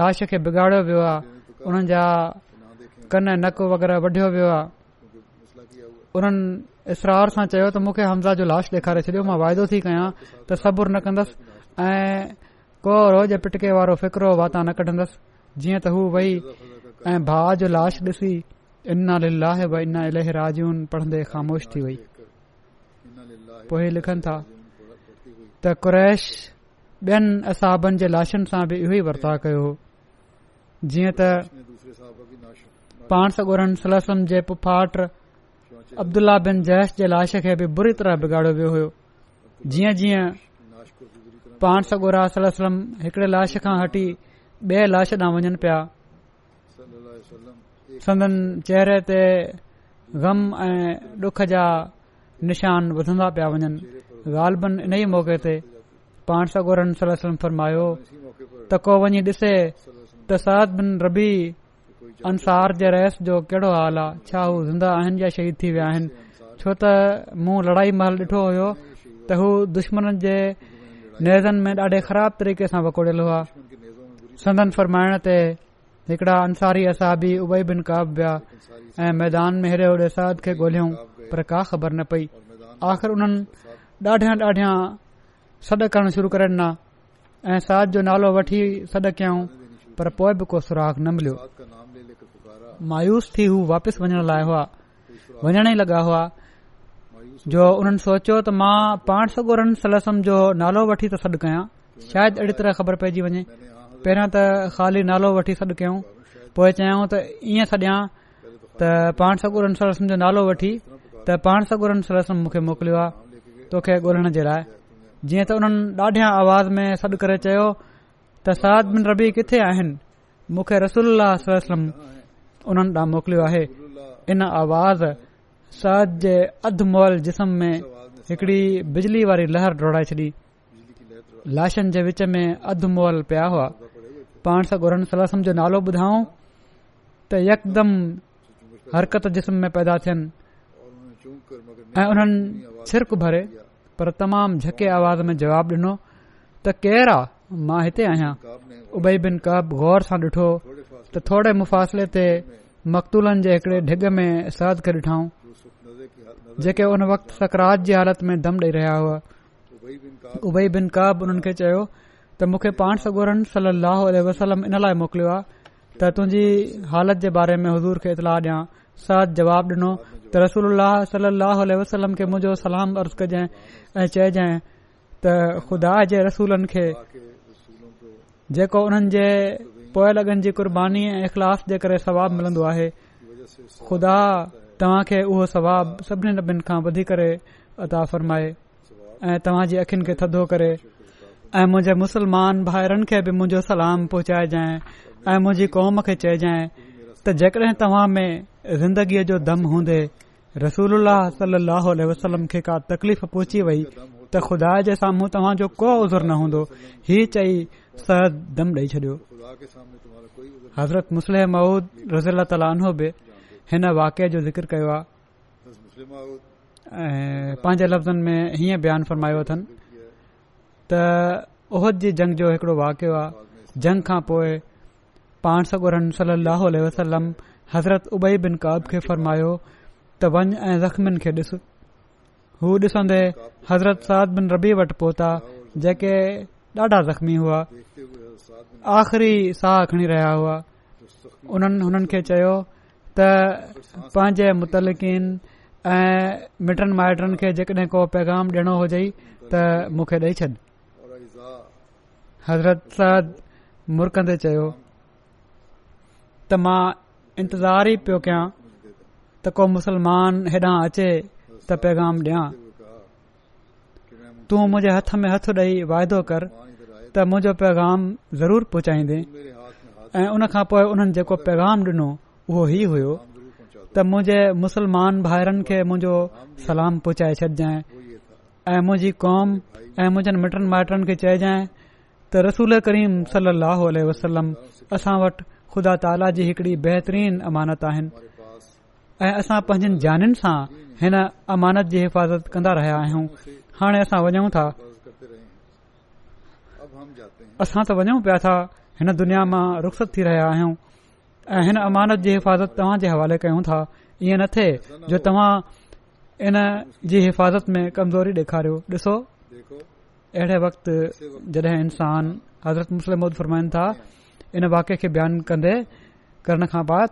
लाश खे बिगाड़ियो वियो आहे उन्हनि जा कन नक वगैरा वढियो वियो आहे उन्हनि इसरार सां चयो त मूंखे हमज़ा जो लाश डे॒खारे छॾियो मां वाइदो थी कयां त सब्र न कंदसि ऐं को रोज़ पिटके वारो फिकरो वाता न कढंदसि जीअं त हू جو لاش भा जो लाश ॾिसी इन राजून पढ़ंदे ख़ामोश थी वेई पो ई लिखनि था त कुरैश ॿियनि असाबनि जे लाशनि सां बि इहो ई वर्ता कयो हो जीअं त पाण सोरहन जे पुफाट अब्दुल्ल्ला बिन जयश जे लाश खे बि बुरी तरह बिगाड़ियो वियो हो जीअं जीअं पाण सॻोरा सल सलम हिकिड़े लाश खां हटी ॿिए लाश ॾांहुं वञनि पिया संदन चेहरे ते ग़म ऐं डुख जा निशान ॿुधंदा पिया वञनि ग़ालनि इन ई मौके ते पाण सगोरनि सलम फ़रमायो त को वञी ॾिसे त साद बिन रबी अंसार जे रहस जो कहिड़ो हाल आहे छा हू ज़िंदा आहिनि या शहीद थी विया आहिनि छो त मूं लड़ाई महल ॾिठो हो त हू दुश्मन जे नज़नि में ॾाढे ख़राब तरीक़े सां वकोड़ियलु हुआ संदन फरमाइण ते हिकड़ा अंसारी असाबी उबई बिन काव ऐं मैदान में हेड़े होड़े साद खे ॻोल्हियो पर का ख़बर न पई आख़िर उन्हनि ॾाढियां ॾाढियां सॾु करणु शुरू करे ॾिना ऐं साद जो नालो वठी सॾु कयऊं पर पोइ बि को सुराख न मिलियो मायूस थी हू वापिसि वञण लाए हुआ वञण ई लॻा हुआ जो उन्हनि सोचियो त मां पाण सगोरन सलसम जो नालो वठी थो सॾु कयां शायदि अहिड़ी तरह ख़बर पइजी वञे पहिरां त खाली नालो वठी सॾु कयूं पोएं चयाऊं त ईअं सॾियां त पाण सगोरन सलसम जो नालो वठी त पाण सगोरन सलसम मूंखे मोकिलियो आहे तोखे ॻोल्हण जे लाइ जीअं त उन्हनि ॾाढा आवाज़ में सॾु करे चयो त साद में र किथे आहिनि मूंखे रसोल्ला सलम उन मोकिलियो आहे इन आवाज़ में आवाज़ी वारी लहराए छॾी लाशनि जे विच में अधु मॉल पया हुआ जो नालो ॿुधायो त यकदम हरकत जिस्म में पैदा थियन ऐ हुननि छिर भरे पर तमामु झके आवाज़ में जवाब डिनो त केर आ मां हिते आहियां उबई बिन कब गौर सां ॾिठो त थोरे मुफ़ासिले ते मकतूलन जे हिकड़े ढिग में सद खे ॾिठऊं जेके हुन वक़्तु सकरात जी हालत में दम ॾेई रहिया हुआ उबई खे चयो त मूंखे पाण सगोरनि सलह इन लाइ मोकिलियो आहे त तुंहिंजी हालत जे बारे में हज़ूर खे इतलाह ॾियां सर्द जवाब डि॒नो त रसूल सलह वसलम खे मुंहिंजो सलाम अर्ज़ कजांइ ऐ चएजांइ त ख़ुदा जे रसूलनि खे जेको उन्हनि पोयल लॻनि जी क़ुर्बानी ऐं इख़लास जे करे सवाबु मिलंदो आहे ख़ुदा तव्हां खे उहो सवाबु सभिनी नभनि खां वधीक अदा फ़रमाए ऐं तव्हां जी अखियुनि खे थदो करे ऐं मुंहिंजे मुसलमान भाइरनि खे बि मुंहिंजो सलाम पहुचाए जांइ ऐं मुंहिंजी कौम खे चइजाए त जेकड॒हिं तव्हां में ज़िंदगीअ जो दम हूंदे रसूल वसलम वे का तकलीफ़ पहुची वई त ख़ुदा जे साम्हूं तव्हांजो को उर न हूंदो हीउ चई सहद दम ॾेई छडि॒योज़रत मुसल वाकिअ जो ज़िक्र कयो आहे ऐं पंहिंजे लफ़्ज़नि में हीअं बयान फरमायो अथनि त ओहद जी जंग जो हिकड़ो वाकियो आहे जंग खां पोइ पाण सगुर वसलम हज़रत उबई बिन काब खे फरमायो त वञ ऐं जख़्मिन खे ॾिस हू ॾिसंदे हज़रत साद बिन रबी वटि पहुता जेके ॾाढा जख़्मी हुआ आख़िरी साह खणी रहिया हुआ हुननि हुननि खे चयो त पंहिंजे मुतलकिन ऐं मिटनि माइटनि खे जेकॾहिं को पैगाम ॾियणो हुजे त मूंखे ॾेई छॾ हज़रत साद मुर कंदे चयो त मां इंतज़ार ई पियो कया त को मुसलमान हेॾा अचे त पैगाम ॾियां तूं मुझे हथ में हथ डे वाइदो कर त मुंहिंजो पैगाम ज़रूर पहुचाईंदे ऐ उन खां पोइ उन्हनि जेको पैगाम डि॒नो उहो ई हुयो त मुंहिंजे मुसलमान भाइरनि खे मुंजो सलाम पहुचाए छॾजांइ ऐं मुंहिंजी क़ौम ऐं मुंहिजनि मिटनि माइटनि खे चए जाऐ त रसूल करीम सलाहु वसलम असां वटि खुदा ताला जी हिकड़ी बेहतरीन अमानत आहिनि ऐं असां पंहिंजनि जाननि सां हिन अमानत जी हिफ़ाज़त कंदा रहिया आहियूं हाणे असां वञू था असां त वञू पिया था हिन दुनिया मां रुख़्सत थी रहिया आहियूं ऐं हिन अमानत जी हिफ़ाज़त तव्हां जे हवाले कयूं था ईअं न थे जो तव्हां इन जी हिफ़ाज़त में कमज़ोरी डे॒खारियो ॾिसो अहिड़े वक़्त जॾहिं इंसान हज़रत मुस्लिम फरमाइनि था इन वाके खे बयानु कन्दे करण खां बाद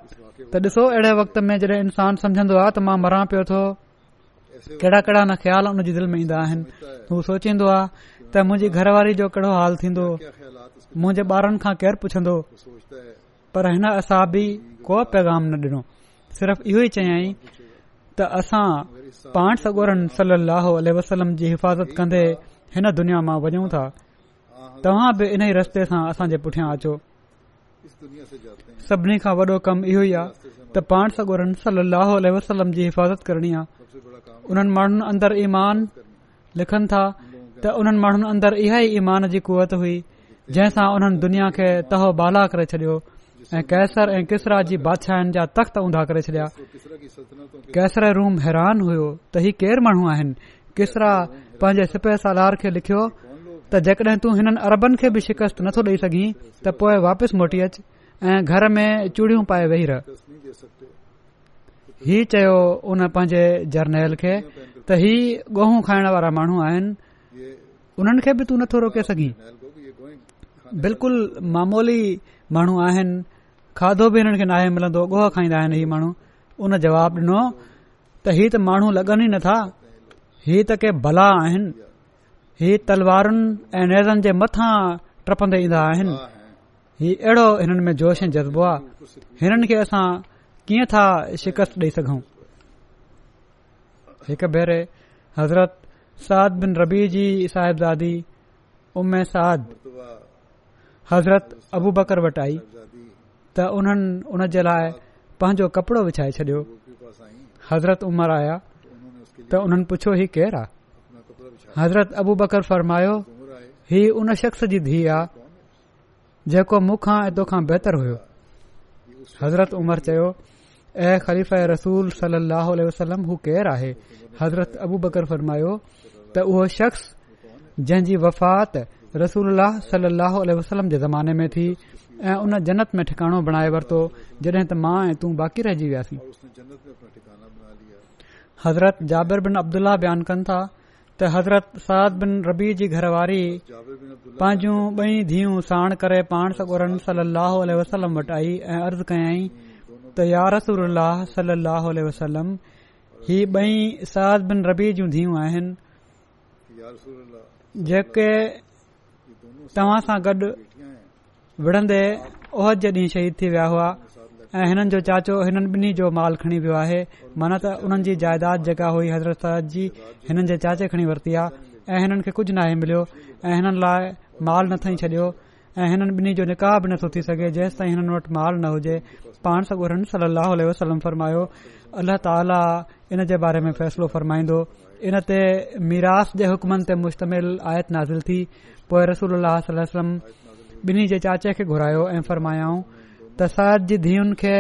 त ॾिसो अहिड़े वक़्त में जॾहिं इंसान सम्झंदो आहे त मां मरा पियो तो केड़ा कडा न ख़्याल उनजे दिल में ईंदा आइन हू सोचींदो आहे त मुंजी घरवारी जो कहिड़ो हाल थीन्न्दो मुंजे बारा केर पुछन्दो पर हिन असां को पैगाम न डि॒नो सिर्फ़ इहो ई चयाईं त असां पाण सगोरन सल लहो वसलम जी हिफ़ाज़त कंदे हिन दुनिया मां वञूं था तव्हां बि इन ई रस्ते सां असां जे पुठियां अचो सभिनी वॾो कम इहो आहे उन्हनि माण्हुनि लिखनि था त उन्हनि माण्हुनि अंदर इहा ईमान जी कुवत हुई जंहिंसां उन्हनि दुनिया खे बाला करे छडि॒यो ऐं कैसर ऐं किसरा जी बादशाहनि जा तख़्त ऊंधा करे छॾिया कैसर रूम हैरान केर माण्हू आहिनि किसरा पंहिंजे सिपह सालार खे लिखियो त जेकॾहिं तू हिननि अरबनि खे बि शिकस्त नथो ॾेई सघीं त पोए वापिसि मोटी अच ऐं घर में चूड़ियूं पाए वेही रह ही चयो हुन पंहिंजे जर्नल खे त ही गो खाइण वारा माण्हू आहिनि उन्हनि खे बि नथो रोके सघीं बिल्कुल मामूली माण्हू आहिनि खाधो बि हिननि खे नाहे मिलंदो गो माण्हू उन जवाब ॾिनो त ही त माण्हू लगनि ई नथा ही त के भला हीउ तलवारुनि ऐं मथां टपंदे ईंदा आहिनि ही अहिड़ो हिन में जोश ऐं जज़्बो आहे हिननि खे असां कीअं था शिकस्त ॾेई सघूं हिकु भेरे हज़रत साद बिन रबी जी साहिब दादी उमे साद हज़रत अबू बकर वटि आई त उन्हनि उन जे लाइ पंहिंजो कपड़ो विछाए छडि॒यो हज़रत उमर आया त हुननि पुछियो ही केर आहे हज़रत अबू बकर फरमायो ही हुन शख़्स जी धीउ आहे जेको मुखा बेहतर हुयो हज़रत उमर चयो रसूल सलम केरु आहे हज़रत अबू बकर फरमायो त उहो शख़्स जंहिंजी वफ़ात रसूल सलल वसलम जे ज़माने में थी ऐं उन जनत में ठिकाणो बणाए वरतो जॾहिं त मां ऐं तू बाक़ी रहिजी वयासीं हज़रत जाविर बिन अब्दुलह बयान कनि था त हज़रत साद बिन रबी जी घरवारी पंहिंजूं बई धीअ साण करे पाण सगुरनि सलाहु वसलम वटि आई ऐं अर्ज़ कयाई त यारसूल वसलम ही ॿई साद बिन रबी जूं धीउूं आहिनि जेके तव्हां सां गॾु विढ़ंदे ओहद जे ॾींहुं शहीद थी विया हुआ ऐं हिननि जो चाचो हिननि ॿिन्ही जो माल खणी वियो आहे माना त हुननि जी जाइदाद जेका हुई हज़रत सरद जी हिननि जे चाचे खणी वरिती आहे ऐं हिननि खे कुझु नाहे मिलियो ऐ हिननि लाइ माल न खणी छडि॒यो हिननि ॿिन्ही जो निकाह बि नथो थी सघे जेंस ताईं हिननि वटि माल न हुजे पाण सग सलाह वसलम फ़र्मायो अल्ल्ह ताली इन जे बारे में फ़ैसिलो फ़रमाईंदो इन ते मीरास जे हुकमनि ते मुश्तमिल आयत नाज़िल थी पोइ रसूल सलम ॿिन्ही जे चाचे खे घुरायो ऐं फ़रमायाऊं त साद जी धीअनि खे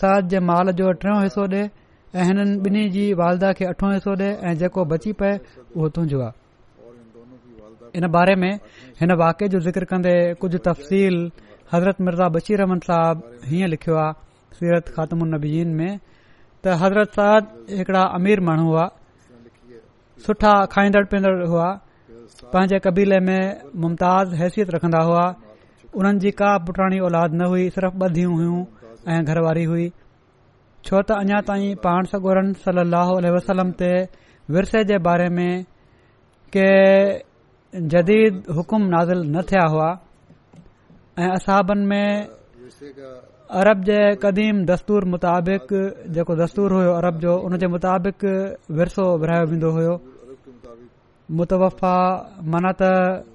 साद जे माल जो टियों हिसो ॾे ऐं हिननि ॿिन्ही जी वालदाह खे अठो हिसो ॾिए ऐं जेको बची पए उहो तुहिंजो आहे इन बारे में हिन वाके जो ज़िक्र कंदे कुझ तफ़सील हज़रत मिर्ज़ा बशीर बशीरहमन साहब हीअं लिखियो आहे सीरत ख़ात्म उनबीन में त हज़रत साद हिकिड़ा अमीर माण्हू हुआ सुठा खाईंदड़ पीअंदड़ हुआ पंहिंजे कबीले में मुमताज़ हैसियत रखंदा हुआ उन्हनि जी का पुठाणी औलाद न हुई सिर्फ़ ॿ धियूं हुयूं ऐं घरवारी हुई छो त अञा ताईं पाण सगोरन सली वसलम ते विरसे जे बारे में के जदीद हुकुम नाज़िल न थिया हुआ ऐं असाबनि में अरब जे क़दीम दस्तूर मुताबिक़ जेको दस्तूर हुयो अरब जो उन जे मुताबिक़ विरसो विरिहायो वेंदो हो मुतफ़ा माना त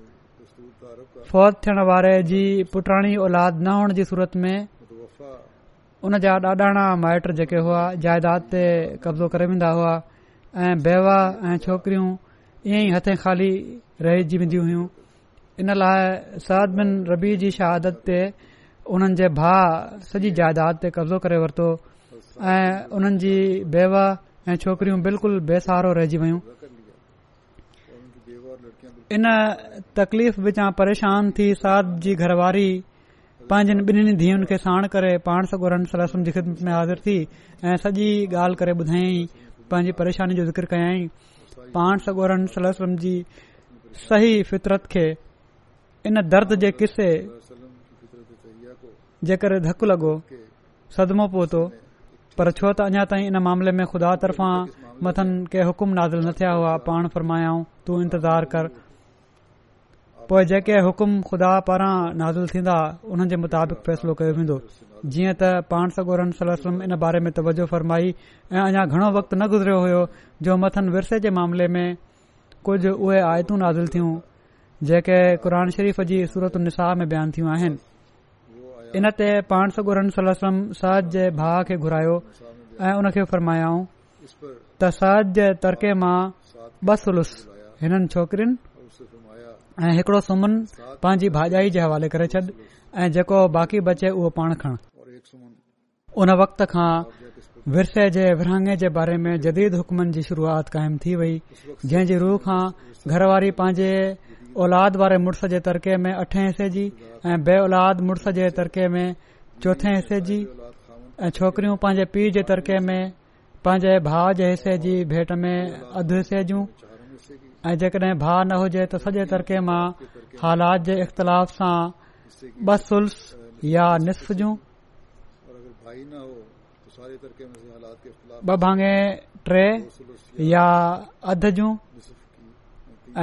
फौज थियण वारे जी पुठाणी औलाद न हुअण जी सूरत में उन जा ॾाॾाणा माइट जेके हुआ जाइदाद ते कब्ज़ो करे वेंदा हुआ ऐं बेवा ऐ छोकरियूं ईअं ई हथे खाली रहिजी वेंदी हुइयूं इन लाइ सद बिन रबी जी शहादत ते हुननि जे भाउ सॼी जाइदाद ते कब्ज़ो करे वरितो ऐं उन्हनि जी बेवा ऐ छोकरियूं बिल्कुल बेसहारो रहिजी वेयूं इन तकलीफ़ विचां परेशान थी साध जी घरवारी पंहिंजी ॿिन्हिनि धीअनि खे साण करे पाण सॻो रहनि जी ख़िदमत में हाज़िर थी ऐं सॼी ॻाल्हि करे ॿुधाईं पंहिंजी परेशानी जो ज़िक्र कयाई पाण सॻोरनि सला सम जी सही फितरत खे इन दर्द जे क़िसे जे करे धकु लॻो सदमो पहुतो पर छो त अञा ताईं इन मामले में खुदा तर्फ़ां मथनि के हुकुम नाज़िल न थिया हुआ पाण फ़रमायाऊं तू इंतज़ारु कर पोइ जेके हुकुम खुदा पारां नाज़िल थींदा उन्हनि जे मुताबिक़ फ़ैसिलो कयो वेंदो जीअं त पाण सगोरन सलम इन बारे में तवजो फ़रमाई ऐं अञा घणो वक़्तु न गुज़रियो हो जो मथनि विरसे जे मामले में कुझु उहे आयतूं नाज़िल थियूं जेके क़ुर शरीफ़ जी सूरत निसाह में बयानु थियूं आहिनि इन ते पाण सगोरन सलम साद जे भाउ खे घुरायो ऐं उन खे फ़र्मायाऊं त साद जे तरके मां ब सुलूस हिननि छोकिरियुनि ऐं हिकिड़ो सुमन पंहिंजी भाॼाई जे हवाले करे छॾ ऐं जेको बाक़ी बचे उहो पाण खणन उन वक़्त खां विरसे जे विरहाङे जे बारे में जदीद हुकमनि जी شروعات क़ाइमु थी वई जंहिं जी रूह खां घरवारी पंहिंजे औलाद वारे मुड़ुस जे तरके में अठे हिसे जी ऐ बे॒ औलाद मुड़ुस जे तरके में चोथें हिसे जी ऐं छोकरियूं पांजे पीउ जे तरके में पंहिंजे भाउ जे हिसे जी भेट में अधु हिसे जूं ऐं जेकड॒ भाउ न हुजे त सॼे तरके मां हालात जे इख़्तिलाफ़ सां ब सुल्स या नसफ़ जूं ॿ भाङे टे या अध जूं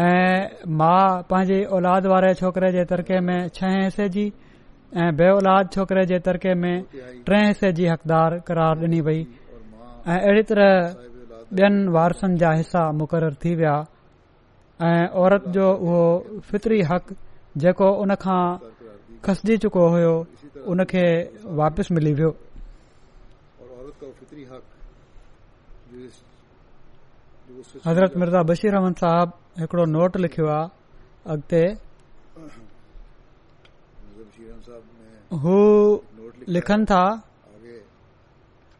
ऐं मां पंहिंजी औलाद वारे छोकरे जे तरके में छह हिसे जी ऐं बेओलाद जे छोकरे जे तरके में टे हिसे जी हकदार करार ॾिनी वई ऐं अहिड़ी तरह ॿियनि वारसनि जा हिसा मुक़रर थी विया औरत जो उहो फितरी हक़ जेको उनखां खसजी चुको हुयो उनखे वापिसि मिली वियो हज़रत मिर्ज़ा बशीर अहमद साहब हिकड़ो नोट लिखियो आहे अॻिते हू लिखनि था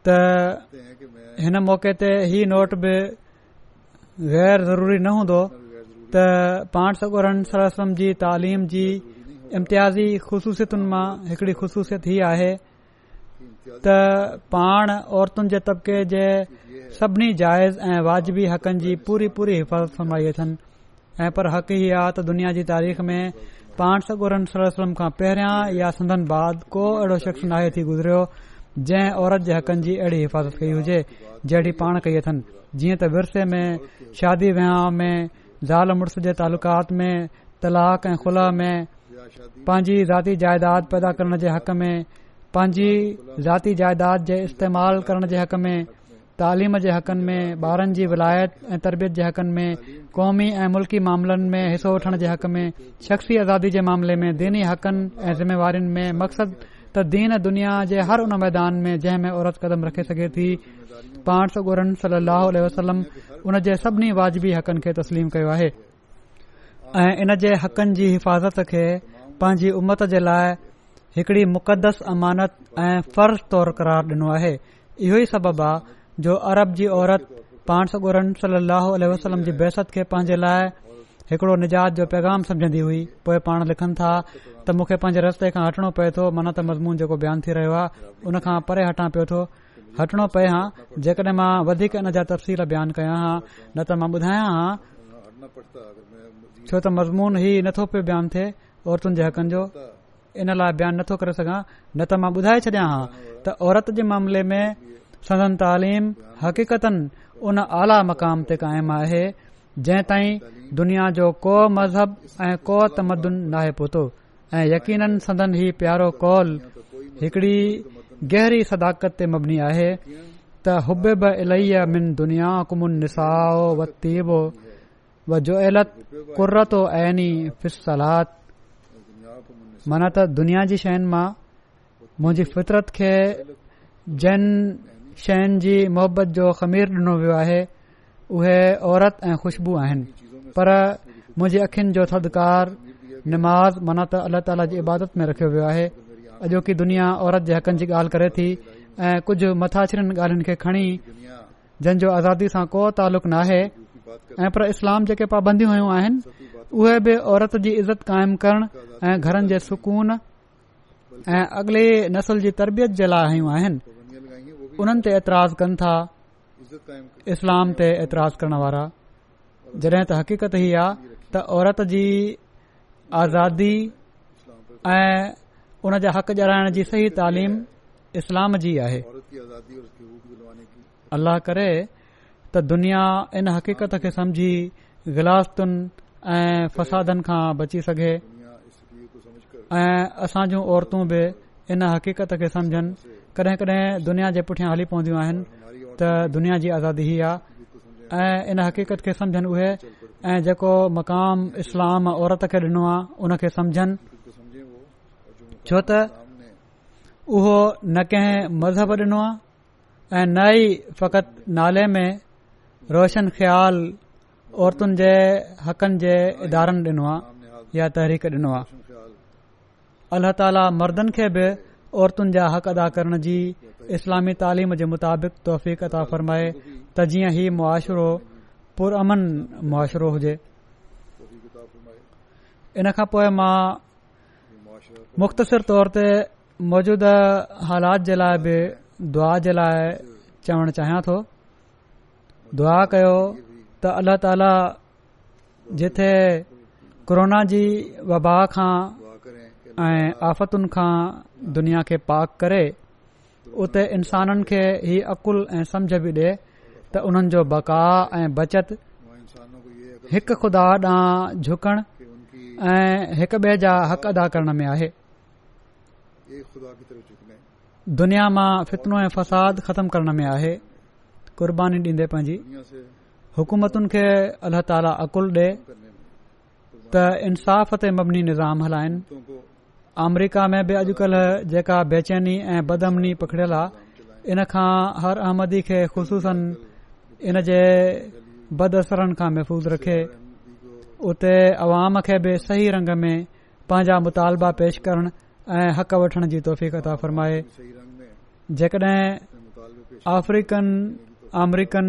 त हिन मौक़े ते ही नोट बि गैर ज़रूरी न हूंदो त पाण सगोरन सर सम जी तालीम जी इम्तियाज़ी ख़ुशूसियतुनि मां हिकड़ी ख़ुशूसियत ही आहे त पाण औरतुनि जे तबिके जे सभिनी जाइज़ ऐं वाजिबी हक़नि जी पूरी पूरी हिफ़ाज़त फरमाई अथनि ऐ पर हक़ हीअ आहे त दुनिया जी तारीख़ में पाण सगोरन सर वलम खां पहिरियां या संदन बाद को अहिड़ो शख़्स नाहे थी गुज़रियो जंहिं औरत जे हक़नि जी अहिड़ी हिफ़ाज़त कई हुजे जहिड़ी पाण कई अथनि जीअं त विरसे में शादी विहाव में ज़ाल मुड़ुस जे तालुक़ात में तलाक़ ऐं खुला में पंहिंजी ज़ाती जाइदाद पैदा करण जे हक़ में पंहिंजी ज़ाती जाइदाद जे इस्तेमाल करण जे हक़ में तालीम जे हक़नि में ॿारनि जी विलायत ऐं तरबियत जे हक़नि में कौमी ऐं मुल्की मामलनि में हिसो वठण जे हक़ में शख़्सी आज़ादी जे मामले में दिनी हक़नि ऐं ज़िमेवार में मक़सदु त दीन दुनिया जे हर उन मैदान में जंहिं में औरत कदम रखे सघे थी पाणसोरन सल अह वसलम उन जे सभिनी वाजिबी हक़नि खे तस्लीम कयो आहे ऐं इन जे हक़नि जी हिफ़ाज़त खे पंहिंजी उमत जे लाइ हिकड़ी मुक़दस अमानत ऐं फ़र्ज़ तौर क़रार ॾिनो आहे इहो ई सबब आहे जो अरब जी औरत पाण सगोरन ॻोरन सल लह वसलम जी बहसत खे पंहिंजे लाइ हिकड़ो निजात जो पैगाम सम्झन्दी हुई पोएं पाण लिखनि था त मूंखे पंहिंजे रस्ते खां हटणो पए थो मन त मज़मून जेको बयानु थी रहियो आहे उन खां परे हटां पियो थो हटणो पए हां जेकॾहिं मां वधीक इन जा तफ़सील बयानु कयां हां न त मां ॿुधायां हां छो त मज़मून ई नथो पियो बयानु थे औरतुनि जे हक़नि जो इन लाइ बयानु नथो करे सघां न त मां ॿुधाए छॾियां हां त औरत जे मामले में सदन तालीम हक़ीक़तन उन आला मक़ाम ते क़ाइम आहे जंहिं ताईं दुनिया जो को मज़हब ऐं को तमदन नाहे पहुतो ऐं यकीन सदन ही प्यारो कौल हिकड़ी गहरी सदाकत ते मबनी आहे त हुब इलाही मिन दुनिया कुमुन निसाओ व तीबो वतीबो वोएलत कुरतो ऐनी फिसलात माना त दुनिया जी शयुनि मां मुंहिंजी फितरत खे जन शयुनि जी मुहबत जो ख़मीर डि॒नो वियो आहे उहे औरत ऐं खुशबू आहिनि पर मुंहिजी अखियुनि जो थधिकार निमाज़ मनत अलाह ताला जी इबादत में रखियो वियो आहे अॼोकी दुनिया औरत जे हक़नि जी ॻाल्हि करे थी ऐं कुझु मथाछरनि ॻाल्हियुनि खे खणी जंहिंजो आज़ादी सां को तालुक़ नाहे ऐं पर इस्लाम जेके पाबंदियूं हुयूं आहिनि उहे बि औरत जी इज़त कायम करण ऐं घरनि जे सुकून ऐं अगली नसल जी तरबियत जे लाइ आयूं आहिनि उन्हनि ते ऐतराज़ कनि था इस्लाम ते एतिराज़ु करण वारा जॾहिं त हक़ीक़त ही आहे त औरत जी आज़ादी ऐं उन जा हक़ जाराइण जी सही तालीम इस्लाम जी आहे अल्लाह करे त दुनिया इन हक़ीक़त खे समुझी गिलासतुनि ऐं फ़सादनि खां बची सघे ऐं असां जूं औरतूं बि इन हक़ीक़त खे समुझनि कॾहिं कॾहिं दुनिया जे पुठियां हली पवंदियूं आहिनि त दुनिया जी आज़ादी आहे ऐं इन हक़ीक़त खे सम्झनि उहे ऐं जेको मक़ाम इस्लाम औरत खे डि॒नो आहे उन खे सम्झनि छो त उहो न कंहिं मज़हब ॾिनो आहे ऐं न ई फकति नाले में रोशन ख़्याल औरतुनि जे हक़नि जे इदारनि ॾिनो आहे या तहरीक ॾिनो आहे अलाह ताला मर्दनि खे बि औरतुनि जा हक़ अदा करण जी इस्लामी तालीम जे मुताबिक़ तौफ़ीक़ता फरमाए त जीअं ही मुआशरो पुरुमन मुआशरो हुजे इन खां पोइ मां मुख़्तसिर तौर ते मौजूदह हालात जे लाइ बि दुआ जे लाइ चवण चाहियां थो दुआ कयो त अल्ला ताला जिथे कोरोना जी वबा खां ऐं आफ़तुनि खां दुनिया खे पाक करे उते इंसाननि खे ही अकुल ऐं समझ बि डि॒ए त उन्हनि जो बका ऐं बचत हिकु खुदा ॾांहुं झुकणु ऐं हिकु ॿिए जा हक़ अदा करण में आहे दुनिया मां फितनो ऐं फसाद ख़तमु करण में आहे क़ुर्बानी ॾींदे पंहिंजी हुकूमतुनि खे अल्ल्ह ताली अक़ुल डि॒ त इंसाफ़ ते मबनी निज़ाम हलाइनि अमरीका में बि अॼुकल्ह जेका बेचैनी ऐं बदमनी पखड़ियल आहे इन खां हर अहमदी खे ख़सूसनि इन जे बद असरनि खां महफ़ूज़ रखे उते अवाम खे बि सही रंग में पंहिंजा मुतालबा पेश करण ऐं हक़ वठण जी तौफ़ता फ़रमाए जेकॾहिं अफ्रीकन अमरीकन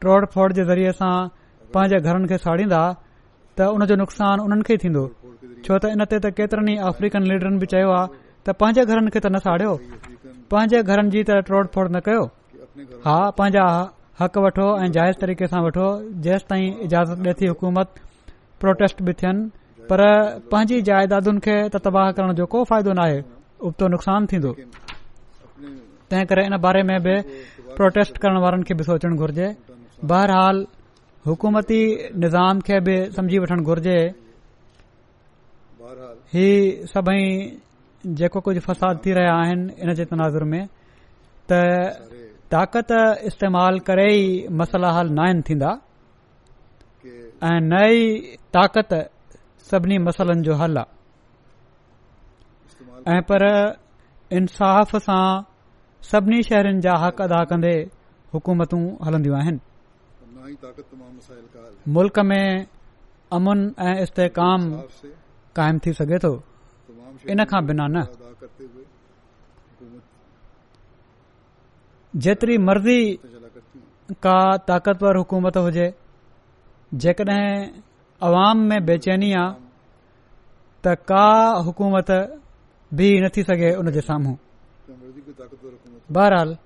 ट्रोड फोड़ जे ज़रिए सां पंहिंजे घरनि खे साड़ींदा त उन जो नुक़सान उन्हनि खे ई थींदो छो त इनते त केतिरनि ई अफ्रीकन लीडरनि बि चयो आहे त पंहिंजे घरनि खे त न साड़ियो पंहिंजे घरनि जी त टोड़ फोड़ न कयो हा पंहिंजा हक़ वठो ऐं जाइज़ तरीक़े सां वठो जेसि ताईं इजाज़त ॾे थी हुकूमत प्रोटेस्ट बि थियन पर पंहिंजी जाइदादुनि खे त तबाह करण जो को फ़ाइदो नाहे उबतो नुक़सान थींदो तंहिं करे इन बारे में बि प्रोटेस्ट करण वारनि खे बि सोचणु घुरिजे बहरहाल हुकूमती निज़ाम खे बि समझी वठणु घुर्जे ही सभई जेको कुझु फ़साद थी रहिया आहिनि इन जे तनाज़ुर में त ताक़त इस्तेमालु करे ई मसला हल न आहिनि थींदा ऐं न ई ताक़त सभिनी मसलनि जो हल आहे ऐं पर इंसाफ़ सां सभिनी शहरनि जा हक़ अदा कंदे हुकूमतूं हलंदियूं आहिनि मुल्क़ में अमुन ऐं इस्तेकाम क़म थी सघे थो इन खां बिना न जेतिरी मर्ज़ी का ताक़तवर हुकूमत हुजे जेकॾहिं आवाम में बेचैनी आहे त का हुकूमत बि न थी सघे उनजे साम्हूं बहरहाल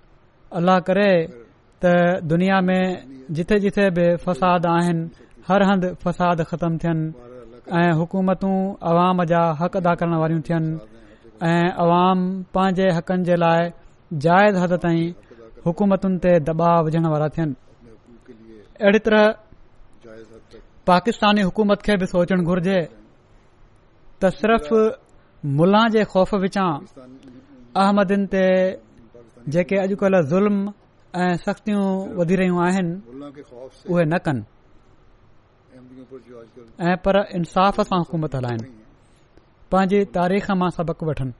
अलाह करे त दुनिया में जिथे जिथे बि फसाद आहिनि हर हंधि फसाद ख़तम थियनि ऐं हुकूमतू अवाम जा हक़ अदा करण वारियूं थियनि ऐं आवाम पंहिंजे हक़नि जे लाइ जाइज़ हद ताईं हुकूमतुनि ते दबाव विझण वारा थियनि अहिड़ी तरह पाकिस्तानी हुकूमत खे बि सोचणु घुर्जे त सिर्फ़ मुला जे ख़ौफ़ विचां अहमदिन ते जेके अॼुकल्ह ज़ुल्म ऐं सख़्तियूं वधी रहियूं आहिनि उहे न कनि ऐं पर इंसाफ़ सां हुकूमत हलाइनि पंहिंजी तारीख़ मां सबक वठन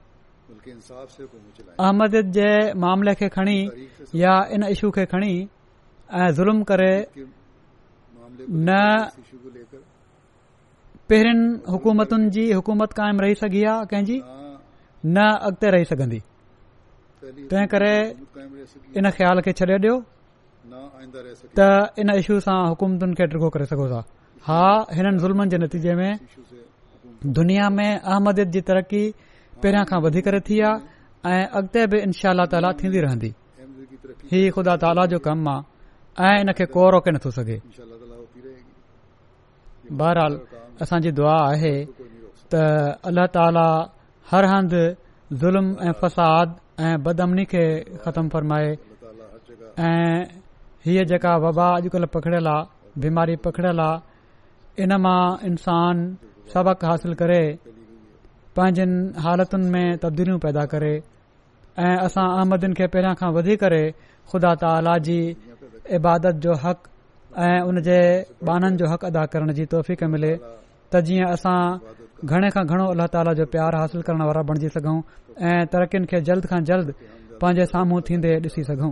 अहमद जे मामले खे खणी या इन इशू खे खणी ऐं ज़ुल्म करे न पहिरनि हुकूमतुनि जी हुकूमत क़ायम रही सघी आहे कंहिंजी न अॻिते रही सघंदी तंहिं करे इन ख़्याल खे छॾे ॾियो त इन इशू सां हुकूमतुनि खे डिगो करे सघो था हा हिननि ज़ुल्मनि जे नतीजे में दुनिया में अहमदियत जी तरक़ी पहिरियां खां वधीक थी आहे ऐं अॻिते बि इनशाह ताला थींदी रहंदी ही ख़ुदा ताला जो कमु आहे ऐं इन खे को रोके नथो सघे बहरहाल असांजी दुआ आहे त अल्ला ताला हर हंधि ज़ुल्म ऐं फ़साद ऐं बदमनी खे ख़तमु फरमाए ऐं हीअ जेका वबा अॼुकल्ह पखड़ियल आहे बीमारी पखड़ियल आहे इन मां इंसान सबक हासिल करे पंहिंजनि हालतुनि में तब्दीलियूं पैदा करे ऐं असां अहमदन खे पहिरियां खां वधी करे खुदा ताला जी इबादत जो हक़ ऐं उन जे बाननि जो हक़ अदा करण जी तौफ़ मिले त जीअं असां घणे खां घणो अलाह ताला जो प्यारु हासिल करण वारा बणिजी सघूं ऐं तरक़ीनि खे जल्द खां जल्द पंहिंजे साम्हूं थींदे ॾिसी सघूं